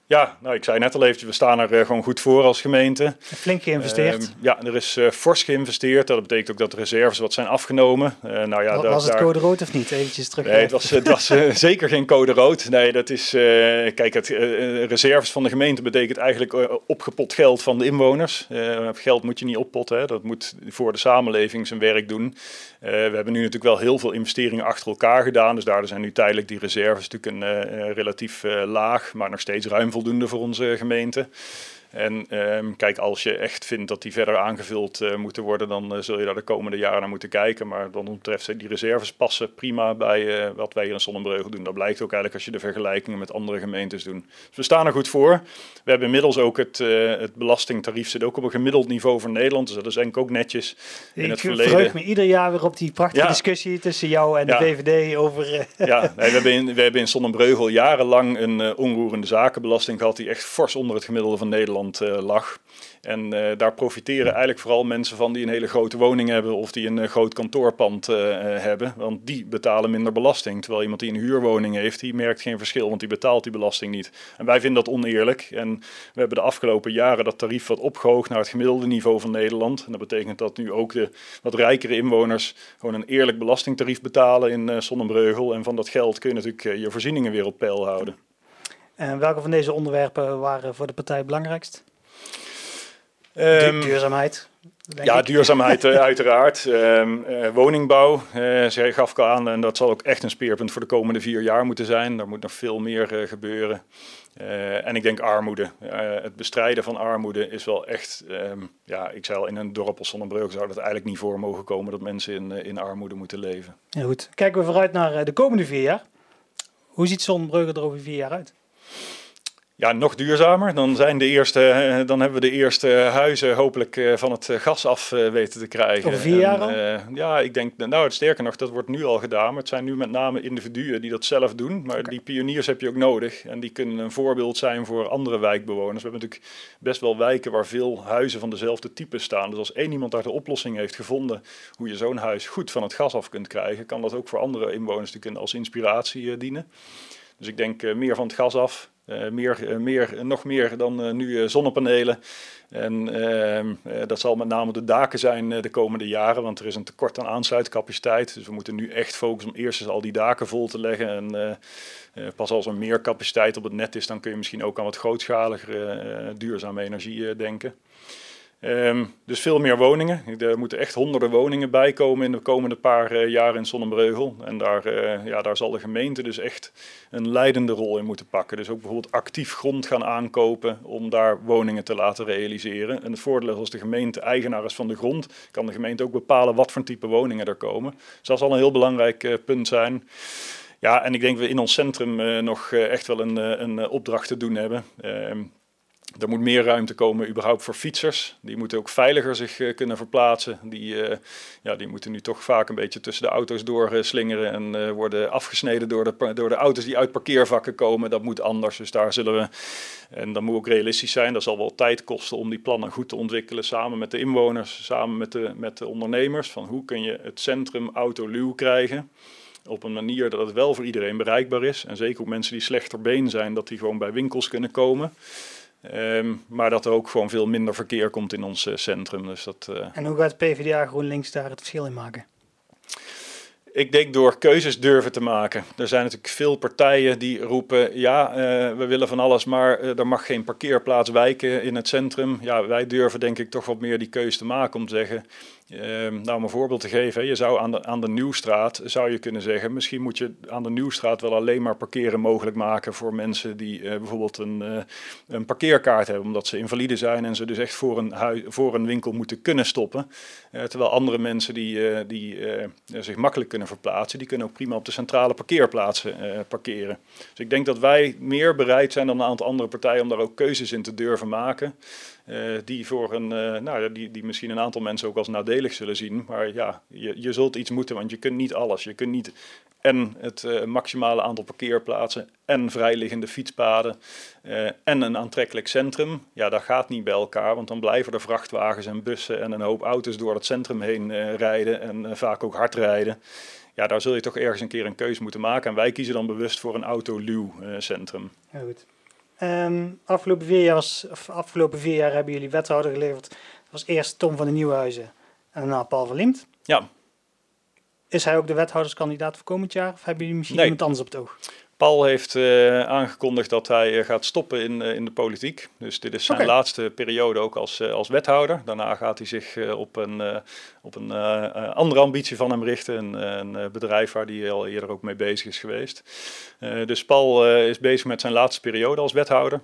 Ja, nou, ik zei net al eventjes, we staan er uh, gewoon goed voor als gemeente. Flink geïnvesteerd. Uh, ja, er is uh, fors geïnvesteerd. Dat betekent ook dat de reserves wat zijn afgenomen. nou ja, was het code rood of niet? Eventjes terug. Nee, het was, het was zeker geen code rood. Nee, dat is, kijk, het reserves van de gemeente betekent eigenlijk opgepot geld van de inwoners. geld moet je niet oppotten, hè. dat moet voor de samenleving zijn werk doen. We hebben nu natuurlijk wel heel veel investeringen achter elkaar gedaan. Dus daar zijn nu tijdelijk die reserves natuurlijk een, relatief laag, maar nog steeds ruim voldoende voor onze gemeente. En um, kijk, als je echt vindt dat die verder aangevuld uh, moeten worden, dan uh, zul je daar de komende jaren naar moeten kijken. Maar dan betreft die reserves passen prima bij uh, wat wij hier in Zonnebreugel doen. Dat blijkt ook eigenlijk als je de vergelijkingen met andere gemeentes doet. Dus we staan er goed voor. We hebben inmiddels ook het, het belastingtarief zit ook op een gemiddeld niveau voor Nederland. Dus dat is denk ik ook netjes in ik het verleden. verheug me ieder jaar weer op die prachtige ja. discussie tussen jou en de VVD over... ja, nee, we, hebben in, we hebben in Zonnebreugel jarenlang een onroerende zakenbelasting gehad die echt fors onder het gemiddelde van Nederland uh, lag. En uh, daar profiteren eigenlijk vooral mensen van die een hele grote woning hebben of die een uh, groot kantoorpand hebben. Want die betalen minder belasting. Terwijl iemand die een huurwoning heeft, die merkt geen verschil, want die betaalt die belasting niet. En wij vinden dat oneerlijk. En we hebben de afgelopen jaren dat tarief wat opgehoogd naar het gemiddelde niveau van Nederland. En dat betekent dat nu ook de wat rijkere inwoners gewoon een eerlijk belastingtarief betalen in Zonnebreugel. En van dat geld kun je natuurlijk je voorzieningen weer op peil houden. En welke van deze onderwerpen waren voor de partij belangrijkst? Um, duurzaamheid. Ja, duurzaamheid uiteraard. Um, uh, woningbouw, uh, zij gaf ik al aan, en dat zal ook echt een speerpunt voor de komende vier jaar moeten zijn. Daar moet nog veel meer gebeuren. en ik denk armoede. het bestrijden van armoede is wel echt, um, ja, ik zei al, in een dorp als Zonnebreugel zou dat eigenlijk niet voor mogen komen dat mensen in, in armoede moeten leven. Ja, goed. Kijken we vooruit naar de komende vier jaar. Hoe ziet Zonnebreugel er over vier jaar uit? Ja, nog duurzamer. Dan, zijn de eerste, eh, dan hebben we de eerste huizen hopelijk eh, van het eh, gas af weten te krijgen. Over vier jaar al? ja, ik denk, nou sterker nog, dat wordt nu al gedaan. Maar het zijn nu met name individuen die dat zelf doen. Maar die pioniers heb je ook nodig. En die kunnen een voorbeeld zijn voor andere wijkbewoners. We hebben natuurlijk best wel wijken waar veel huizen van dezelfde type staan. Dus als één iemand daar de oplossing heeft gevonden hoe je zo'n huis goed van het gas af kunt krijgen, kan dat ook voor andere inwoners natuurlijk als inspiratie dienen. Dus ik denk meer van het gas af, uh, meer, uh, meer, nog meer dan uh, nu zonnepanelen. En ehm, dat zal met name de daken zijn de komende jaren, want er is een tekort aan aansluitcapaciteit. Dus we moeten nu echt focussen om eerst eens al die daken vol te leggen. En pas als er meer capaciteit op het net is, dan kun je misschien ook aan wat grootschaliger duurzame energie denken. Um, dus veel meer woningen. Er moeten echt honderden woningen bij komen in de komende paar uh, jaar in Zonnebreugel. En daar, uh, ja, daar zal de gemeente dus echt een leidende rol in moeten pakken. Dus ook bijvoorbeeld actief grond gaan aankopen om daar woningen te laten realiseren. En het voordeel is als de gemeente eigenaar is van de grond, kan de gemeente ook bepalen wat voor type woningen er komen. Dus dat zal een heel belangrijk uh, punt zijn. Ja, en ik denk dat we in ons centrum nog echt wel een, een opdracht te doen hebben. Er moet meer ruimte komen überhaupt voor fietsers. Die moeten ook veiliger zich uh, kunnen verplaatsen. Die, uh, ja, die moeten nu toch vaak een beetje tussen de auto's doorslingeren en uh, worden afgesneden door de, door de auto's die uit parkeervakken komen. Dat moet anders. Dus daar zullen we, en dat moet ook realistisch zijn, dat zal wel tijd kosten om die plannen goed te ontwikkelen samen met de inwoners, samen met de, met de ondernemers. Van hoe kun je het centrum autoluw krijgen op een manier dat het wel voor iedereen bereikbaar is. En zeker ook mensen die slechter been zijn, dat die gewoon bij winkels kunnen komen. Um, maar dat er ook gewoon veel minder verkeer komt in ons uh, centrum. Dus dat, uh... En hoe gaat PvdA GroenLinks daar het verschil in maken? Ik denk door keuzes durven te maken. Er zijn natuurlijk veel partijen die roepen: ja, uh, we willen van alles, maar er mag geen parkeerplaats wijken in het centrum. Ja, wij durven denk ik toch wat meer die keuze te maken om te zeggen: Ehm, nou, om een voorbeeld te geven, je zou aan de, aan de Nieuwstraat, zou je kunnen zeggen, misschien moet je aan de Nieuwstraat wel alleen maar parkeren mogelijk maken voor mensen die uh, bijvoorbeeld een, een parkeerkaart hebben, omdat ze invalide zijn en ze dus echt voor een, voor een winkel moeten kunnen stoppen. Terwijl andere mensen die, die zich makkelijk kunnen verplaatsen, die kunnen ook prima op de centrale parkeerplaatsen parkeren. Dus ik denk dat wij meer bereid zijn dan een aantal andere partijen om daar ook keuzes in te durven maken. Uh, die, voor een, uh, nou, die, die misschien een aantal mensen ook als nadelig zullen zien. Maar ja, je, je zult iets moeten, want je kunt niet alles. Je kunt niet en het uh, maximale aantal parkeerplaatsen en vrijliggende fietspaden en een aantrekkelijk centrum. Ja, dat gaat niet bij elkaar, want dan blijven er vrachtwagens en bussen en een hoop auto's door het centrum heen rijden en vaak ook hard rijden. Ja, daar zul je toch ergens een keer een keuze moeten maken. En wij kiezen dan bewust voor een autoluw centrum. Ja, goed. Um, afgelopen, vier jaar was, of afgelopen vier jaar hebben jullie wethouder geleverd. Dat was eerst Tom van de Nieuwhuizen en daarna Paul van Liemt. Ja. Is hij ook de wethouderskandidaat voor komend jaar? Of hebben jullie misschien nee. iemand anders op het oog? Paul heeft uh, aangekondigd dat hij uh, gaat stoppen in, uh, in de politiek. Dus dit is zijn okay. laatste periode ook als, als wethouder. Daarna gaat hij zich op een, op een andere ambitie van hem richten. Een, een bedrijf waar hij al eerder ook mee bezig is geweest. dus Paul is bezig met zijn laatste periode als wethouder.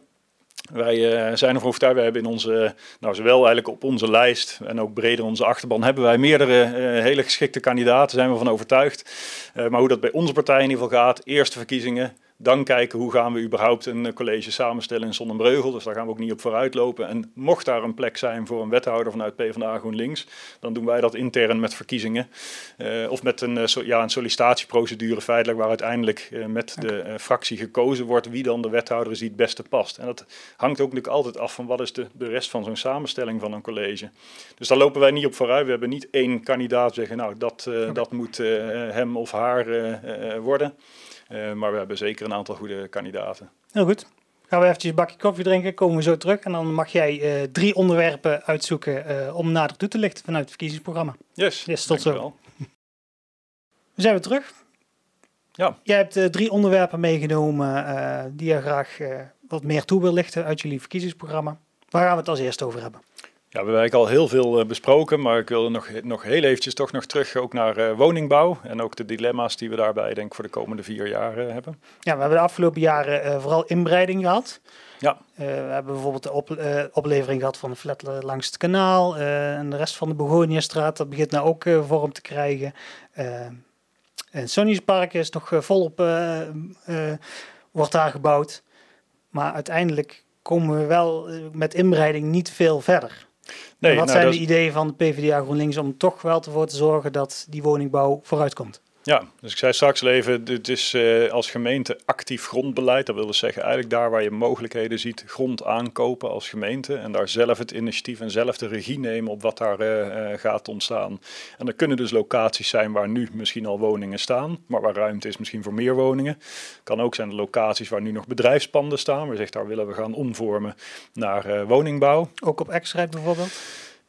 Wij uh, zijn ervan overtuigd, we hebben in onze, nou zowel eigenlijk op onze lijst en ook breder onze achterban, hebben wij meerdere uh, hele geschikte kandidaten, zijn we van overtuigd. Uh, maar hoe dat bij onze partij in ieder geval gaat, eerste verkiezingen, dan kijken hoe gaan we überhaupt een college samenstellen in Zonnebreugel. Dus daar gaan we ook niet op vooruit lopen. En mocht daar een plek zijn voor een wethouder vanuit PvdA GroenLinks, dan doen wij dat intern met verkiezingen. Uh, of met een, so, ja, een sollicitatieprocedure feitelijk waar uiteindelijk uh, met okay. de fractie gekozen wordt wie dan de wethouder is die het beste past. En dat hangt ook natuurlijk altijd af van wat is de, de rest van zo'n samenstelling van een college. Dus daar lopen wij niet op vooruit. We hebben niet één kandidaat zeggen, nou dat, okay. dat moet hem of haar worden. Uh, maar we hebben zeker een aantal goede kandidaten. Heel goed. Gaan we eventjes een bakje koffie drinken, komen we zo terug. En dan mag jij uh, drie onderwerpen uitzoeken uh, om nader toe te lichten vanuit het verkiezingsprogramma. Yes, yes tot zo. We zijn weer terug. Ja. Jij hebt drie onderwerpen meegenomen die je graag wat meer toe wil lichten uit jullie verkiezingsprogramma. Waar gaan we het als eerste over hebben? Ja, we hebben eigenlijk al heel veel uh, besproken, maar ik wil nog, nog heel eventjes toch nog terug ook naar uh, woningbouw en ook de dilemma's die we daarbij denk ik voor de komende vier jaar uh, hebben. Ja, we hebben de afgelopen jaren vooral inbreiding gehad. Ja. we hebben bijvoorbeeld de op, oplevering gehad van de flat langs het kanaal en de rest van de Begoniastraat, dat begint nou ook vorm te krijgen. en Sonny's Park is nog volop, wordt daar gebouwd. Maar uiteindelijk komen we wel met inbreiding niet veel verder. Nee, wat nou, zijn de ideeën van de PvdA GroenLinks om toch wel ervoor te zorgen dat die woningbouw vooruitkomt? Ja, dus ik zei straks even, dit is uh, als gemeente actief grondbeleid. Dat wil dus zeggen eigenlijk daar waar je mogelijkheden ziet, grond aankopen als gemeente. En daar zelf het initiatief en zelf de regie nemen op wat daar uh, gaat ontstaan. En er kunnen dus locaties zijn waar nu misschien al woningen staan, maar waar ruimte is misschien voor meer woningen. Kan ook zijn locaties waar nu nog bedrijfspanden staan. We zeggen daar willen we gaan omvormen naar woningbouw. Ook op Exrijk bijvoorbeeld?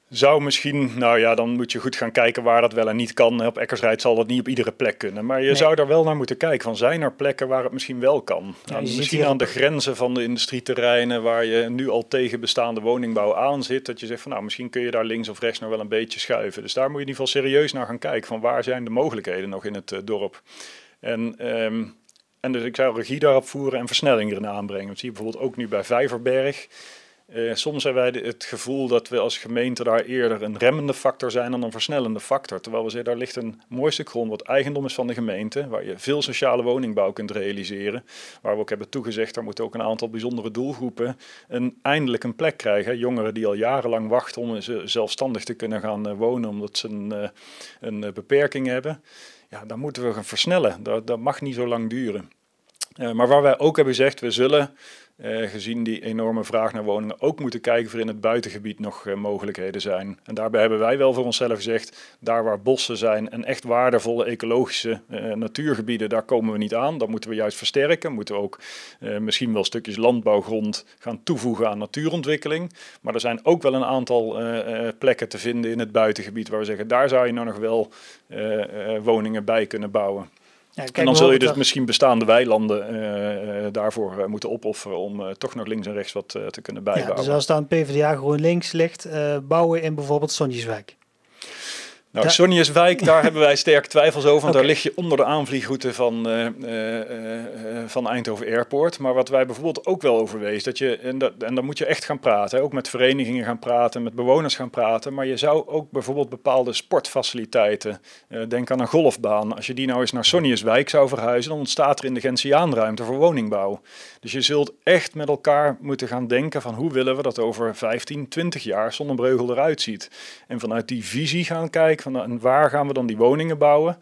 Zou misschien, nou ja, dan moet je goed gaan kijken waar dat wel en niet kan. Op Eckersrijd zal dat niet op iedere plek kunnen. Maar je nee. zou daar wel naar moeten kijken. Van zijn er plekken waar het misschien wel kan? Ja, nou, misschien aan de grenzen van de industrieterreinen waar je nu al tegen bestaande woningbouw aan zit. Dat je zegt van nou, misschien kun je daar links of rechts nog wel een beetje schuiven. Dus daar moet je in ieder geval serieus naar gaan kijken. Van waar zijn de mogelijkheden nog in het uh, dorp? En, um, en dus ik zou regie daarop voeren en versnelling erin aanbrengen. Dat zie je bijvoorbeeld ook nu bij Vijverberg. Uh, soms hebben wij het gevoel dat we als gemeente daar eerder een remmende factor zijn dan een versnellende factor. Terwijl we zeggen, daar ligt een mooi stuk grond wat eigendom is van de gemeente, waar je veel sociale woningbouw kunt realiseren. Waar we ook hebben toegezegd, daar moeten ook een aantal bijzondere doelgroepen een, eindelijk een plek krijgen. Jongeren die al jarenlang wachten om zelfstandig te kunnen gaan uh, wonen omdat ze een, een beperking hebben. Ja, dan moeten we gaan versnellen. Dat, dat mag niet zo lang duren. maar waar wij ook hebben gezegd, we zullen uh, gezien die enorme vraag naar woningen, ook moeten kijken of er in het buitengebied nog uh, mogelijkheden zijn. En daarbij hebben wij wel voor onszelf gezegd, daar waar bossen zijn en echt waardevolle ecologische uh, natuurgebieden, daar komen we niet aan. Dat moeten we juist versterken. Moeten we ook misschien wel stukjes landbouwgrond gaan toevoegen aan natuurontwikkeling. Maar er zijn ook wel een aantal plekken te vinden in het buitengebied waar we zeggen, daar zou je nou nog wel woningen bij kunnen bouwen. Ja, en dan zul je dus misschien bestaande weilanden uh, daarvoor uh, moeten opofferen om toch nog links en rechts wat te kunnen bijbouwen. Ja, dus als dan PvdA gewoon links ligt, bouwen in bijvoorbeeld Sonjeswijk. Nou, Sonnieswijk, daar hebben wij sterk twijfels over. Want daar lig je onder de aanvliegroute van, uh, uh, van Eindhoven Airport. Maar wat wij bijvoorbeeld ook wel overwezen, dat je, en, dat, en dan moet je echt gaan praten. Ook met verenigingen gaan praten, met bewoners gaan praten. Maar je zou ook bijvoorbeeld bepaalde sportfaciliteiten, denk aan een golfbaan. Als je die nou eens naar Sonnieswijk zou verhuizen, dan ontstaat er in de Gentiaan ruimte voor woningbouw. Dus je zult echt met elkaar moeten gaan denken van hoe willen we dat over 15, 20 jaar Zonnebreugel eruit ziet. En vanuit die visie gaan kijken van en waar gaan we dan die woningen bouwen?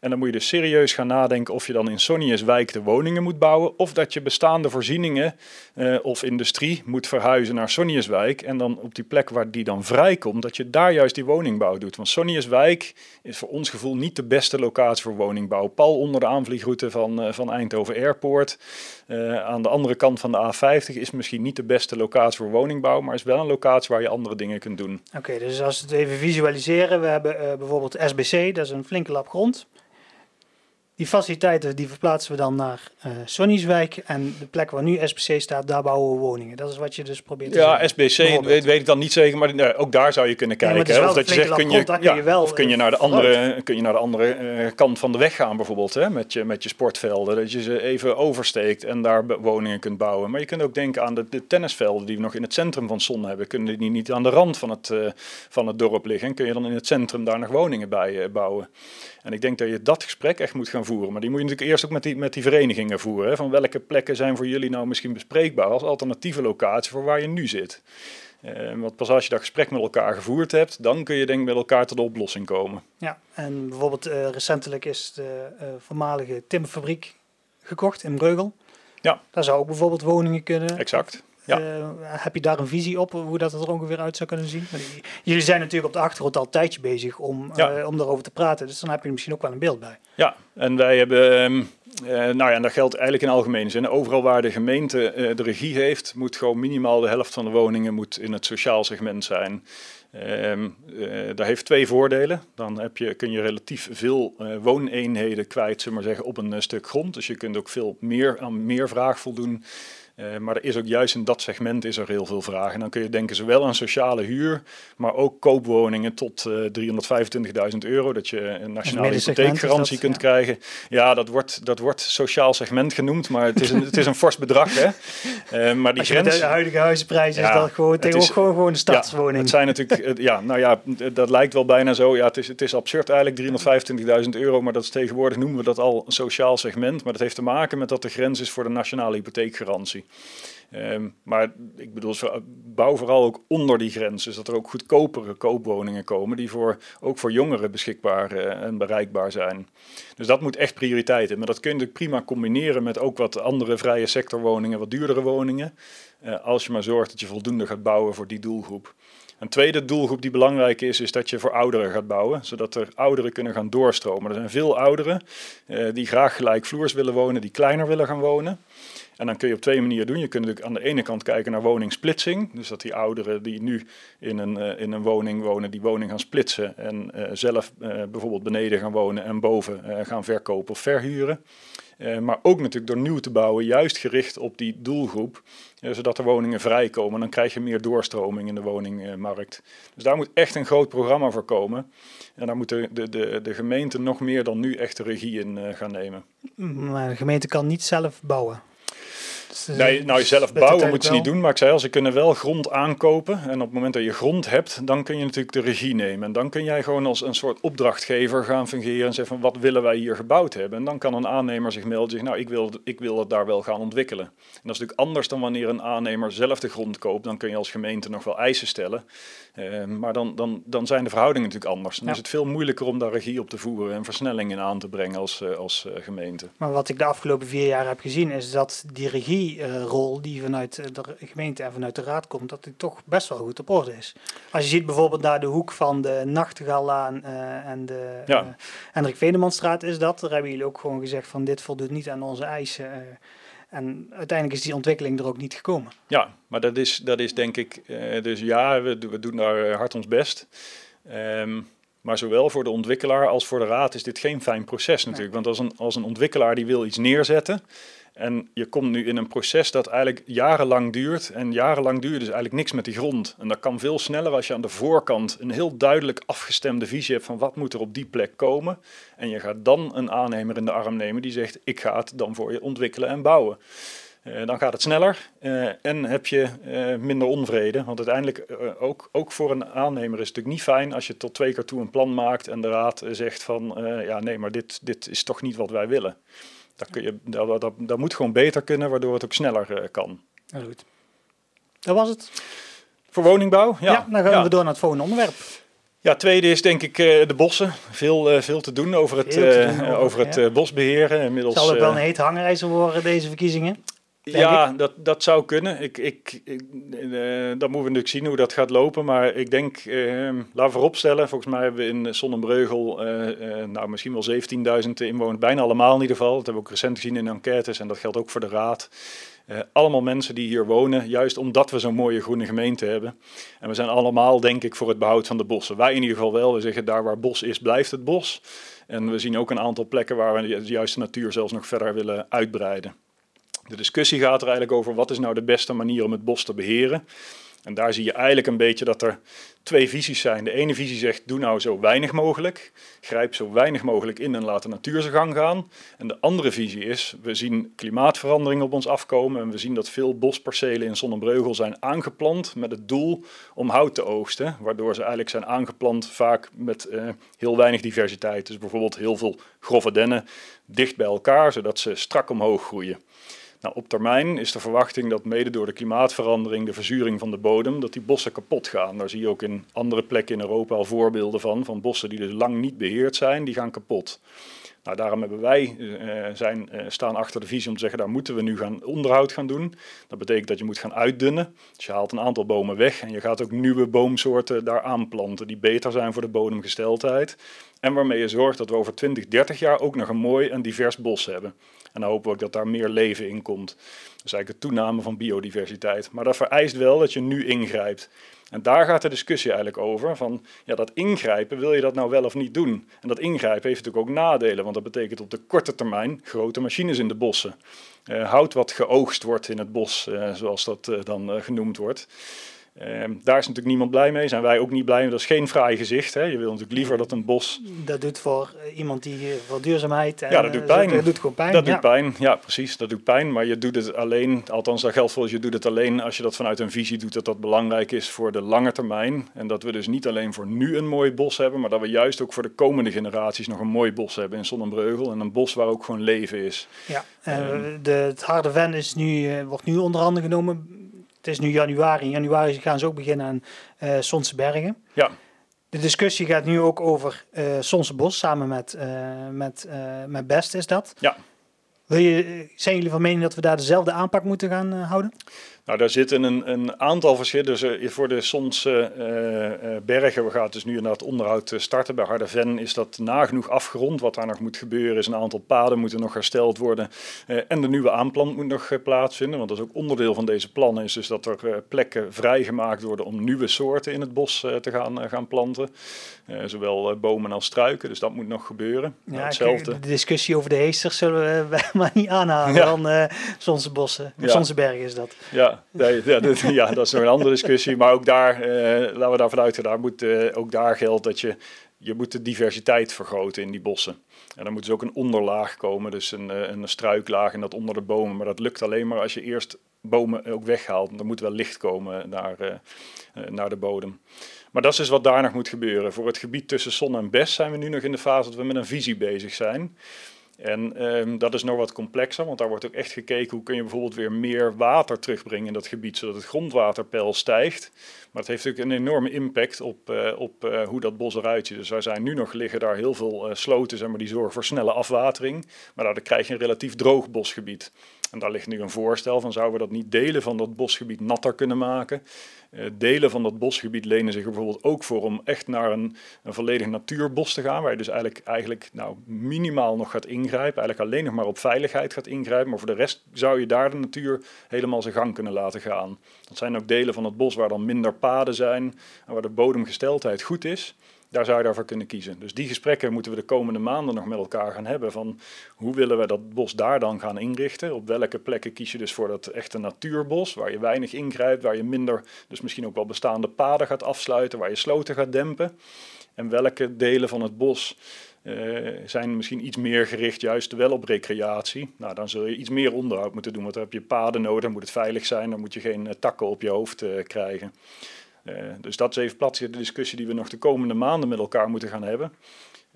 En dan moet je dus serieus gaan nadenken of je dan in Sonnieswijk de woningen moet bouwen. Of dat je bestaande voorzieningen uh, of industrie moet verhuizen naar Sonnieswijk. En dan op die plek waar die dan vrijkomt, dat je daar juist die woningbouw doet. Want Sonnieswijk is voor ons gevoel niet de beste locatie voor woningbouw. Pal onder de aanvliegroute van, uh, van Eindhoven Airport. Uh, aan de andere kant van de A50 is misschien niet de beste locatie voor woningbouw. Maar is wel een locatie waar je andere dingen kunt doen. Oké, dus als we het even visualiseren. We hebben bijvoorbeeld SBC, dat is een flinke lap grond. Die faciliteiten die verplaatsen we dan naar uh, Sonnieswijk. En de plek waar nu SBC staat, daar bouwen we woningen. Dat is wat je dus probeert te ja, SBC weet, weet, ik dan niet zeker, maar nee, ook daar zou je kunnen kijken. Ja, of dat je zegt, kun je, ja, kun je wel, of kun je naar de andere, kun je naar de andere uh, kant van de weg gaan bijvoorbeeld, hè, met, je, met je sportvelden. Dat je ze even oversteekt en daar woningen kunt bouwen. Maar je kunt ook denken aan de, de tennisvelden die we nog in het centrum van Zon hebben. Kunnen die niet aan de rand van het, uh, van het dorp liggen? En kun je dan in het centrum daar nog woningen bij bouwen? En ik denk dat je dat gesprek echt moet gaan voeren. Maar die moet je natuurlijk eerst ook met die, met die verenigingen voeren. Hè? Van welke plekken zijn voor jullie nou misschien bespreekbaar als alternatieve locatie voor waar je nu zit. Uh, want pas als je dat gesprek met elkaar gevoerd hebt, dan kun je denk ik met elkaar tot de oplossing komen. Ja, en bijvoorbeeld uh, recentelijk is de uh, voormalige timmerfabriek gekocht in Breugel. Ja. Daar zou ook bijvoorbeeld woningen kunnen. Exact. Ja. Uh, heb je daar een visie op hoe dat er ongeveer uit zou kunnen zien? Jullie zijn natuurlijk op de achtergrond al een tijdje bezig om, ja. uh, om daarover te praten, dus dan heb je misschien ook wel een beeld bij. Ja, en wij hebben, um, uh, nou ja, en dat geldt eigenlijk in algemene zin. Overal waar de gemeente de regie heeft, moet gewoon minimaal de helft van de woningen moet in het sociaal segment zijn. Um, dat heeft twee voordelen. Dan heb je, kun je relatief veel wooneenheden kwijt, zullen maar zeggen, op een stuk grond. Dus je kunt ook veel meer aan meer vraag voldoen. Uh, maar er is ook juist in dat segment is er heel veel vraag. En dan kun je denken zowel aan sociale huur, maar ook koopwoningen tot uh, 325.000 euro. Dat je een nationale hypotheekgarantie kunt krijgen. Ja, dat wordt, dat wordt sociaal segment genoemd, maar het is een, het is een fors bedrag. Hè. Uh, maar die grens... De huidige huizenprijs is dat gewoon tegenwoordig gewoon, gewoon een stadswoning. Ja, het zijn natuurlijk, ja, nou ja, dat lijkt wel bijna zo. Ja, het is, het is absurd eigenlijk, 325.000 euro, maar dat is tegenwoordig noemen we dat al een sociaal segment. Maar dat heeft te maken met dat de grens is voor de nationale hypotheekgarantie. Um, maar ik bedoel, bouw vooral ook onder die grens. Dus dat er ook goedkopere koopwoningen komen die voor, ook voor jongeren beschikbaar uh, en bereikbaar zijn. Dus dat moet echt prioriteit hebben. Maar dat kun je prima combineren met ook wat andere vrije sectorwoningen, wat duurdere woningen. Uh, als je maar zorgt dat je voldoende gaat bouwen voor die doelgroep. Een tweede doelgroep die belangrijk is, is dat je voor ouderen gaat bouwen, zodat er ouderen kunnen gaan doorstromen. Er zijn veel ouderen uh, die graag gelijkvloers willen wonen, die kleiner willen gaan wonen. En dan kun je op twee manieren doen. Je kunt natuurlijk aan de ene kant kijken naar woningsplitsing. Dus dat die ouderen die nu in een, uh, in een woning wonen, die woning gaan splitsen. En zelf bijvoorbeeld beneden gaan wonen en boven gaan verkopen of verhuren. Maar ook natuurlijk door nieuw te bouwen, juist gericht op die doelgroep. zodat er woningen vrijkomen. Dan krijg je meer doorstroming in de woningmarkt. Dus daar moet echt een groot programma voor komen. En daar moet de, de, de, de gemeente nog meer dan nu echt de regie in gaan nemen. Maar de gemeente kan niet zelf bouwen. Dus, nee, nou, zelf bouwen moet ze niet doen, maar ik zei al, ze kunnen wel grond aankopen. En op het moment dat je grond hebt, dan kun je natuurlijk de regie nemen. En dan kun jij gewoon als een soort opdrachtgever gaan fungeren en zeggen van wat willen wij hier gebouwd hebben. En dan kan een aannemer zich melden, zeggen, nou ik wil, ik wil het daar wel gaan ontwikkelen. En dat is natuurlijk anders dan wanneer een aannemer zelf de grond koopt. Dan kun je als gemeente nog wel eisen stellen. Uh, maar dan, dan, dan zijn de verhoudingen natuurlijk anders. Dan is het veel moeilijker om daar regie op te voeren en versnellingen aan te brengen als, uh, als uh, gemeente. Maar wat ik de afgelopen vier jaar heb gezien is dat die regierol die vanuit de gemeente en vanuit de raad komt, dat die toch best wel goed op orde is. Als je ziet bijvoorbeeld naar de hoek van de Nachtegaallaan en de ja. Hendrik Venemanstraat is dat. Daar hebben jullie ook gewoon gezegd van dit voldoet niet aan onze eisen. En uiteindelijk is die ontwikkeling er ook niet gekomen. Ja, maar dat is, dat is denk ik, uh, dus ja, we, we, doen daar hard ons best. Um, maar zowel voor de ontwikkelaar als voor de raad is dit geen fijn proces natuurlijk. Want als een, als een ontwikkelaar die wil iets neerzetten, en je komt nu in een proces dat eigenlijk jarenlang duurt. En jarenlang duurt dus eigenlijk niks met die grond. En dat kan veel sneller als je aan de voorkant een heel duidelijk afgestemde visie hebt van wat moet er op die plek komen. En je gaat dan een aannemer in de arm nemen die zegt ik ga het dan voor je ontwikkelen en bouwen. Uh, dan gaat het sneller uh, en heb je uh, minder onvrede. Want uiteindelijk, ook, ook voor een aannemer is het natuurlijk niet fijn als je tot twee keer toe een plan maakt en de raad zegt van ja nee, maar dit, dit is toch niet wat wij willen. Dat, kun je, dat, dat, dat moet gewoon beter kunnen, waardoor het ook sneller uh, kan. Ja, goed. Dat was het. Voor woningbouw? Ja, ja dan gaan ja. we door naar het volgende onderwerp. Ja, tweede is denk ik uh, de bossen. Veel, uh, veel te doen over het, doen over, over het ja. Inmiddels, Zal het wel een heet hangijzer worden, deze verkiezingen? Ja, dat, dat zou kunnen. Ik, ik, ik uh, dat moeten we natuurlijk zien hoe dat gaat lopen. Maar ik denk, uh, laten we vooropstellen, volgens mij hebben we in Sonnenbreugel uh, nou, misschien wel 17.000 inwoners. Bijna allemaal in ieder geval. Dat hebben we ook recent gezien in enquêtes en dat geldt ook voor de raad. allemaal mensen die hier wonen, juist omdat we zo'n mooie groene gemeente hebben. En we zijn allemaal, denk ik, voor het behoud van de bossen. Wij in ieder geval wel. We zeggen, daar waar bos is, blijft het bos. En we zien ook een aantal plekken waar we de juiste natuur zelfs nog verder willen uitbreiden. De discussie gaat er eigenlijk over wat is nou de beste manier om het bos te beheren. En daar zie je eigenlijk een beetje dat er twee visies zijn. De ene visie zegt, doe nou zo weinig mogelijk. Grijp zo weinig mogelijk in en laat de natuur zijn gang gaan. En de andere visie is, we zien klimaatverandering op ons afkomen. En we zien dat veel bospercelen in Zonnebreugel zijn aangeplant met het doel om hout te oogsten. Waardoor ze eigenlijk zijn aangeplant vaak met uh, heel weinig diversiteit. Dus bijvoorbeeld heel veel grove dennen dicht bij elkaar, zodat ze strak omhoog groeien. Nou, op termijn is de verwachting dat mede door de klimaatverandering, de verzuring van de bodem, dat die bossen kapot gaan. Daar zie je ook in andere plekken in Europa al voorbeelden van, van bossen die dus lang niet beheerd zijn, die gaan kapot. Nou, daarom hebben wij uh, zijn, uh, staan achter de visie om te zeggen, daar moeten we nu gaan onderhoud gaan doen. Dat betekent dat je moet gaan uitdunnen. Dus je haalt een aantal bomen weg en je gaat ook nieuwe boomsoorten daar aanplanten die beter zijn voor de bodemgesteldheid. En waarmee je zorgt dat we over 20, 30 jaar ook nog een mooi en divers bos hebben. En dan hopen we ook dat daar meer leven in komt. Dus eigenlijk de toename van biodiversiteit. Maar dat vereist wel dat je nu ingrijpt. En daar gaat de discussie eigenlijk over. Van ja, dat ingrijpen, wil je dat nou wel of niet doen? En dat ingrijpen heeft natuurlijk ook nadelen. Want dat betekent op de korte termijn grote machines in de bossen. Uh, hout wat geoogst wordt in het bos, uh, zoals dat uh, dan genoemd wordt. Ehm, daar is natuurlijk niemand blij mee, zijn wij ook niet blij mee. Dat is geen fraai gezicht. Hè. Je wil natuurlijk liever dat een bos... Dat doet voor iemand die voor duurzaamheid... En, ja, dat doet pijn. Dat doet gewoon pijn. Dat doet pijn, ja precies. Dat doet pijn, maar je doet het alleen, althans dat geldt voor je doet het alleen als je dat vanuit een visie doet dat dat belangrijk is voor de lange termijn. En dat we dus niet alleen voor nu een mooi bos hebben, maar dat we juist ook voor de komende generaties nog een mooi bos hebben in Zonnebreugel. En een bos waar ook gewoon leven is. Ja, um, de, het harde ven is nu, wordt nu onder handen genomen het is nu januari. In januari gaan ze ook beginnen aan uh, Sonse Bergen. Ja. De discussie gaat nu ook over uh, Sonse Bos samen met, uh, met, uh, met Best is dat. Ja. Wil je, zijn jullie van mening dat we daar dezelfde aanpak moeten gaan houden? Nou, daar zitten een, een aantal verschillen. Dus uh, voor de Sonse uh, uh, bergen, we gaan dus nu inderdaad onderhoud starten. Bij Harderven is dat nagenoeg afgerond. Wat daar nog moet gebeuren is een aantal paden moeten nog hersteld worden. en de nieuwe aanplant moet nog plaatsvinden. Want dat is ook onderdeel van deze plannen. Is dus dat er plekken vrijgemaakt worden om nieuwe soorten in het bos te gaan, gaan planten. zowel bomen als struiken. Dus dat moet nog gebeuren. Ja, nou, hetzelfde. De discussie over de heesters zullen we maar niet aanhalen. Ja. Dan Sonse bossen. Ja. Sonse bergen is dat. Ja, Ja, ja, dat, ja, dat is nog een andere discussie. Maar ook daar, uh, laten we daarvan uitgaan, daar moet, uh, ook daar geldt dat je, je moet de diversiteit vergroten in die bossen. En dan moet dus ook een onderlaag komen, dus een, een struiklaag en dat onder de bomen. Maar dat lukt alleen maar als je eerst bomen ook weghaalt. Er moet wel licht komen naar, naar de bodem. Maar dat is dus wat daar nog moet gebeuren. Voor het gebied tussen Zon en Bes zijn we nu nog in de fase dat we met een visie bezig zijn. En um, dat is nog wat complexer, want daar wordt ook echt gekeken hoe kun je bijvoorbeeld weer meer water terugbrengen in dat gebied, zodat het grondwaterpeil stijgt. Maar het heeft natuurlijk een enorme impact op, uh, op uh, hoe dat bos eruit ziet. Dus er zijn nu nog liggen daar heel veel uh, sloten, zeg maar, die zorgen voor snelle afwatering. Maar daar krijg je een relatief droog bosgebied. En daar ligt nu een voorstel van, zouden we dat niet delen van dat bosgebied natter kunnen maken? Uh, delen van dat bosgebied lenen zich bijvoorbeeld ook voor om echt naar een, een volledig natuurbos te gaan, waar je dus eigenlijk, eigenlijk nou, minimaal nog gaat ingrijpen, eigenlijk alleen nog maar op veiligheid gaat ingrijpen, maar voor de rest zou je daar de natuur helemaal zijn gang kunnen laten gaan. Dat zijn ook delen van het bos waar dan minder paden zijn en waar de bodemgesteldheid goed is daar zou je daarvoor kunnen kiezen. Dus die gesprekken moeten we de komende maanden nog met elkaar gaan hebben. Van hoe willen we dat bos daar dan gaan inrichten? Op welke plekken kies je dus voor dat echte natuurbos, waar je weinig ingrijpt, waar je minder, dus misschien ook wel bestaande paden gaat afsluiten, waar je sloten gaat dempen? En welke delen van het bos uh, zijn misschien iets meer gericht juist wel op recreatie. Nou, dan zul je iets meer onderhoud moeten doen, want dan heb je paden nodig, dan moet het veilig zijn, dan moet je geen uh, takken op je hoofd uh, krijgen. Uh, dus dat is even de discussie die we nog de komende maanden met elkaar moeten gaan hebben.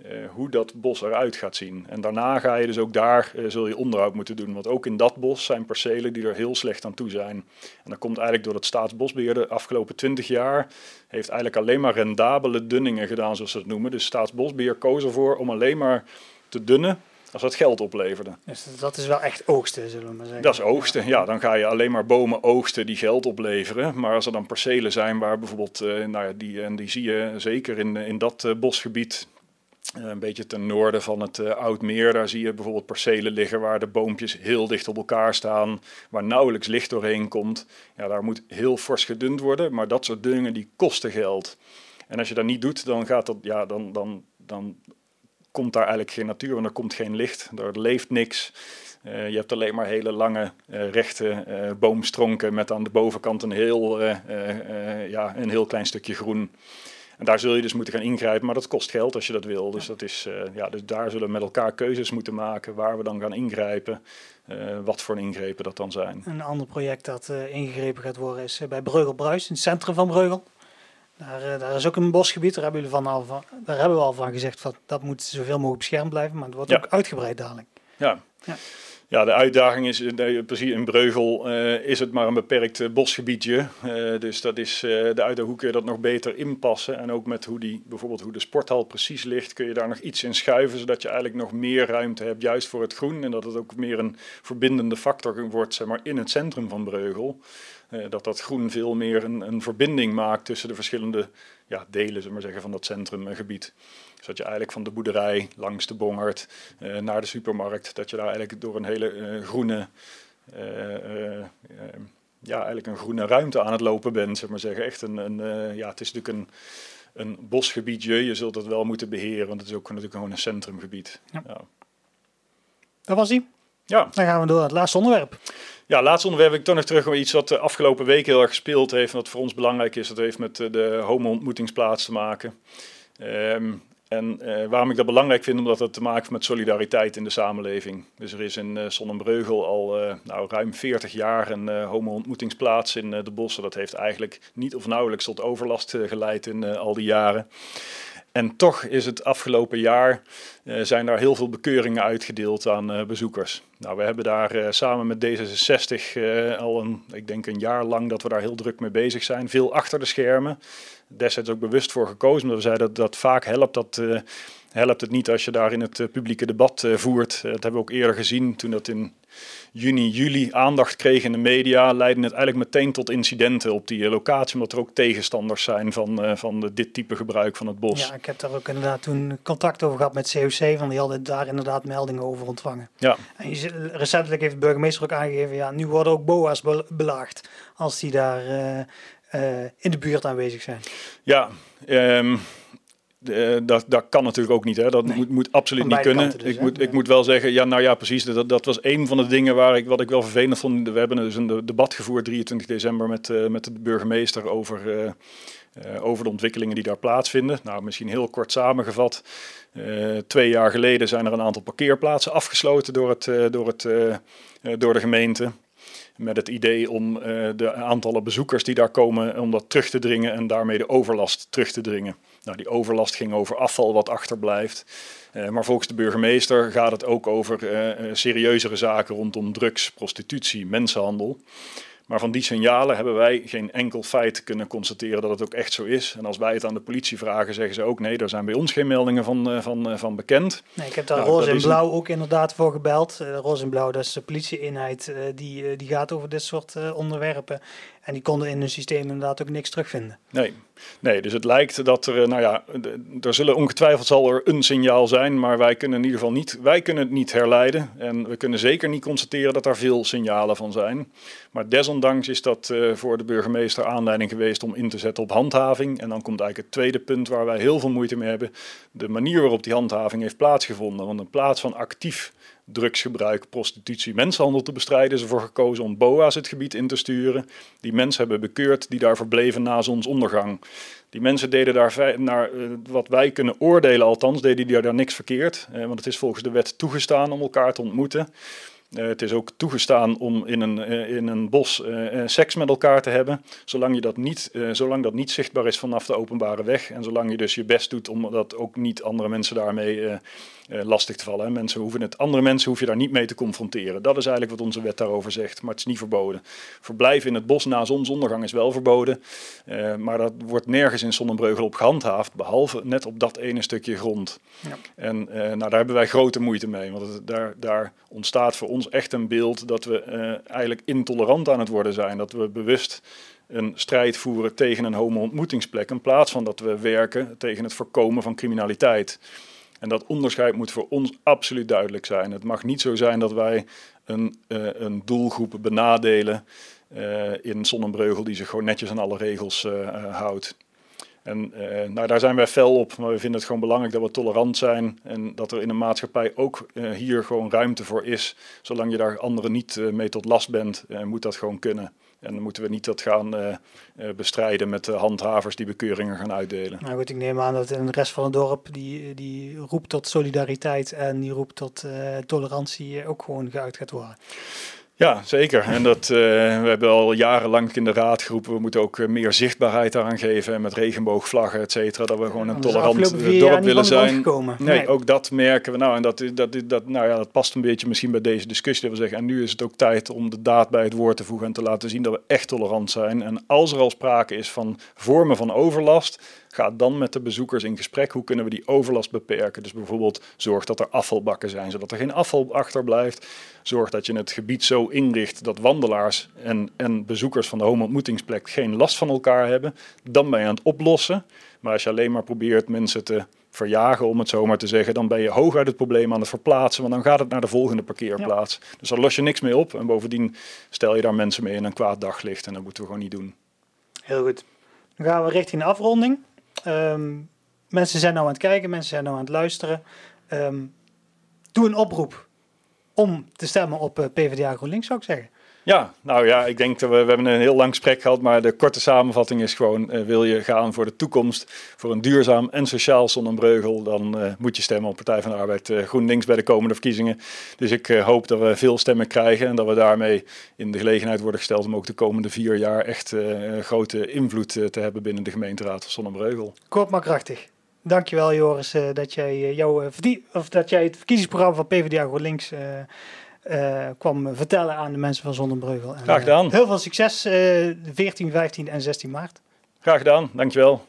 Uh, hoe dat bos eruit gaat zien. En daarna ga je dus ook daar uh, zul je onderhoud moeten doen. Want ook in dat bos zijn percelen die er heel slecht aan toe zijn. En dat komt eigenlijk door het staatsbosbeheer de afgelopen 20 jaar. Heeft eigenlijk alleen maar rendabele dunningen gedaan, zoals ze het noemen. Dus staatsbosbeheer koos ervoor om alleen maar te dunnen als dat geld opleverde. Dus dat is wel echt oogsten, zullen we maar zeggen. Dat is oogsten, ja. Dan ga je alleen maar bomen oogsten die geld opleveren. Maar als er dan percelen zijn waar bijvoorbeeld, uh, nou ja, die, en die zie je zeker in, in dat uh, bosgebied, uh, een beetje ten noorden van het Oudmeer, daar zie je bijvoorbeeld percelen liggen waar de boompjes heel dicht op elkaar staan, waar nauwelijks licht doorheen komt. Ja, daar moet heel fors gedund worden, maar dat soort dingen die kosten geld. En als je dat niet doet, dan gaat dat, ja, dan, dan, dan komt daar eigenlijk geen natuur, want er komt geen licht, er leeft niks. Uh, je hebt alleen maar hele lange, uh, rechte uh, boomstronken met aan de bovenkant een heel, ja, een heel klein stukje groen. En daar zul je dus moeten gaan ingrijpen, maar dat kost geld als je dat wil. Dus, dat is, ja, dus daar zullen we met elkaar keuzes moeten maken waar we dan gaan ingrijpen. wat voor ingrepen dat dan zijn. Een ander project dat ingegrepen gaat worden is bij Breugel-Bruis, in het centrum van Breugel. Daar, daar, is ook een bosgebied, daar hebben, jullie van al van, daar hebben we al van gezegd dat dat moet zoveel mogelijk beschermd blijven, maar het wordt ja. ook uitgebreid dadelijk. Ja. ja. Ja, de uitdaging is, precies in Breugel uh, is het maar een beperkt uh, bosgebiedje. Uh, dus dat is de uitdaging, hoe kun je dat nog beter inpassen? En ook met hoe die, bijvoorbeeld hoe de sporthal precies ligt, kun je daar nog iets in schuiven, zodat je eigenlijk nog meer ruimte hebt, juist voor het groen. En dat het ook meer een verbindende factor wordt, zeg maar, in het centrum van Breugel. Dat dat groen veel meer een, een verbinding maakt tussen de verschillende ja, delen, zullen maar zeggen, van dat centrumgebied. Dus dat je eigenlijk van de boerderij langs de Bongert uh, naar de supermarkt, dat je daar eigenlijk door een hele uh, groene, ja, eigenlijk een groene ruimte aan het lopen bent, zeg maar zeggen. Echt een, een ja, het is natuurlijk een, een bosgebiedje, je zult dat wel moeten beheren, want het is ook natuurlijk gewoon een centrumgebied. Ja. ja. Dat was hij. Ja. Dan gaan we door naar het laatste onderwerp. Ja, laatste onderwerp ik toch nog terug op iets wat de afgelopen week heel erg gespeeld heeft. En wat voor ons belangrijk is. Dat heeft met de homo-ontmoetingsplaats te maken. Um, en uh, waarom ik dat belangrijk vind, omdat het te maken heeft met solidariteit in de samenleving. Dus er is in uh, Sonnenbreugel al nou, ruim 40 jaar een homo-ontmoetingsplaats in de bossen. Dat heeft eigenlijk niet of nauwelijks tot overlast geleid in al die jaren. En toch is het afgelopen jaar zijn daar heel veel bekeuringen uitgedeeld aan bezoekers. Nou, we hebben daar samen met D66 al een, ik denk een jaar lang dat we daar heel druk mee bezig zijn. Veel achter de schermen destijds ook bewust voor gekozen. Omdat we zeiden dat dat vaak helpt. Dat helpt het niet als je daar in het publieke debat voert. dat hebben we ook eerder gezien toen dat in juni, juli aandacht kreeg in de media. Leidde het eigenlijk meteen tot incidenten op die locatie. Omdat er ook tegenstanders zijn van, van de, dit type gebruik van het bos. Ja, ik heb daar ook inderdaad toen contact over gehad met COC. Van die hadden daar inderdaad meldingen over ontvangen. Ja. En je, recentelijk heeft de burgemeester ook aangegeven. Ja, nu worden ook BOA's belaagd. Als die daar uh, in de buurt aanwezig zijn. Ja, um, dat, dat kan natuurlijk ook niet. Hè. Dat moet, moet absoluut niet kunnen. Dus, ik, moet, ik moet wel zeggen, ja, nou ja, precies. Dat, dat was een van de dingen waar ik, wat ik wel vervelend vond. We hebben dus een debat gevoerd 23 december met, uh, met de burgemeester over, uh, uh, over de ontwikkelingen die daar plaatsvinden. Nou, misschien heel kort samengevat. twee jaar geleden zijn er een aantal parkeerplaatsen afgesloten door, het, door, het, door de gemeente. Met het idee om de aantallen bezoekers die daar komen, om dat terug te dringen en daarmee de overlast terug te dringen. Nou, die overlast ging over afval wat achterblijft. Uh, maar volgens de burgemeester gaat het ook over uh, serieuzere zaken rondom drugs, prostitutie, mensenhandel. Maar van die signalen hebben wij geen enkel feit kunnen constateren dat het ook echt zo is. En als wij het aan de politie vragen, zeggen ze ook nee, daar zijn bij ons geen meldingen van, van, van bekend. Nee, ik heb daar nou, Roze en Blauw ook inderdaad voor gebeld. Uh, Roze en Blauw, dat is de politieeenheid, uh, die, die gaat over dit soort onderwerpen. En die konden in hun systeem inderdaad ook niks terugvinden. Nee, nee dus het lijkt dat er, nou ja, er zullen ongetwijfeld zal er een signaal zijn, maar wij kunnen in ieder geval niet, wij kunnen het niet herleiden. En we kunnen zeker niet constateren dat er veel signalen van zijn. Maar desondanks is dat uh, voor de burgemeester aanleiding geweest om in te zetten op handhaving. En dan komt eigenlijk het tweede punt waar wij heel veel moeite mee hebben. De manier waarop die handhaving heeft plaatsgevonden. Want in plaats van actief drugsgebruik, prostitutie, mensenhandel te bestrijden, is ervoor gekozen om BOA's het gebied in te sturen. Die mensen hebben bekeurd die daar verbleven na zonsondergang. Die mensen deden daar, naar uh, wat wij kunnen oordelen althans, deden die daar niks verkeerd. Uh, want het is volgens de wet toegestaan om elkaar te ontmoeten. Uh, het is ook toegestaan om in een, uh, in een bos uh, seks met elkaar te hebben, zolang, je dat niet, zolang dat niet zichtbaar is vanaf de openbare weg. En zolang je dus je best doet om dat ook niet andere mensen daarmee lastig te vallen. Mensen hoeven het, andere mensen hoef je daar niet mee te confronteren. Dat is eigenlijk wat onze wet daarover zegt, maar het is niet verboden. Verblijf in het bos na zonsondergang is wel verboden, maar dat wordt nergens in Sonnenbreugel op gehandhaafd, behalve net op dat ene stukje grond. Ja. En nou, daar hebben wij grote moeite mee, want het, daar, daar ontstaat voor ons echt een beeld dat we eigenlijk intolerant aan het worden zijn. Dat we bewust een strijd voeren tegen een homo-ontmoetingsplek, in plaats van dat we werken tegen het voorkomen van criminaliteit. En dat onderscheid moet voor ons absoluut duidelijk zijn. Het mag niet zo zijn dat wij een, uh, een doelgroep benadelen uh, in Zonnebreugel die zich gewoon netjes aan alle regels houdt. En nou, daar zijn wij fel op, maar we vinden het gewoon belangrijk dat we tolerant zijn en dat er in een maatschappij ook hier gewoon ruimte voor is. Zolang je daar anderen niet mee tot last bent, moet dat gewoon kunnen. En dan moeten we niet dat gaan bestrijden met de handhavers die bekeuringen gaan uitdelen. Nou goed, ik neem aan dat in de rest van het dorp die, die roept tot solidariteit en die roept tot tolerantie ook gewoon geuit gaat worden. Ja, zeker. En dat, uh, we hebben al jarenlang in de raad geroepen, we moeten ook uh, meer zichtbaarheid aan geven. met regenboogvlaggen, et cetera. Dat we gewoon een tolerant dorp willen zijn. Nee, nee, ook dat merken we. Nou, en dat, dat, dat, nou ja, dat past een beetje misschien bij deze discussie. Dat we zeggen, en nu is het ook tijd om de daad bij het woord te voegen en te laten zien dat we echt tolerant zijn. En als er al sprake is van vormen van overlast, Ga dan met de bezoekers in gesprek. Hoe kunnen we die overlast beperken? Dus bijvoorbeeld zorg dat er afvalbakken zijn, zodat er geen afval achterblijft. Zorg dat je het gebied zo inricht dat wandelaars en, en bezoekers van de home-ontmoetingsplek geen last van elkaar hebben. Dan ben je aan het oplossen. Maar als je alleen maar probeert mensen te verjagen, om het zo maar te zeggen, dan ben je hooguit het probleem aan het verplaatsen, want dan gaat het naar de volgende parkeerplaats. Dus daar los je niks mee op en bovendien stel je daar mensen mee in een kwaad daglicht en dat moeten we gewoon niet doen. Heel goed. Dan gaan we richting de afronding. Um, mensen zijn nou aan het kijken, mensen zijn nou aan het luisteren. Um, doe een oproep om te stemmen op uh, PvdA GroenLinks, zou ik zeggen. Ja, nou ja, ik denk dat we, we hebben een heel lang gesprek gehad, maar de korte samenvatting is gewoon, uh, wil je gaan voor de toekomst, voor een duurzaam en sociaal Zonnebreugel, dan uh, moet je stemmen op Partij van de Arbeid uh, GroenLinks bij de komende verkiezingen. Dus ik hoop dat we veel stemmen krijgen en dat we daarmee in de gelegenheid worden gesteld om ook de komende vier jaar echt grote invloed te hebben binnen de gemeenteraad van Zonnebreugel. Kort maar krachtig. Dankjewel Joris dat jij, jou, of dat jij het verkiezingsprogramma van PvdA GroenLinks uh, kwam vertellen aan de mensen van Zonnebreugel. Graag gedaan. heel veel succes uh, 14, 15 en 16 maart. Graag gedaan, dankjewel.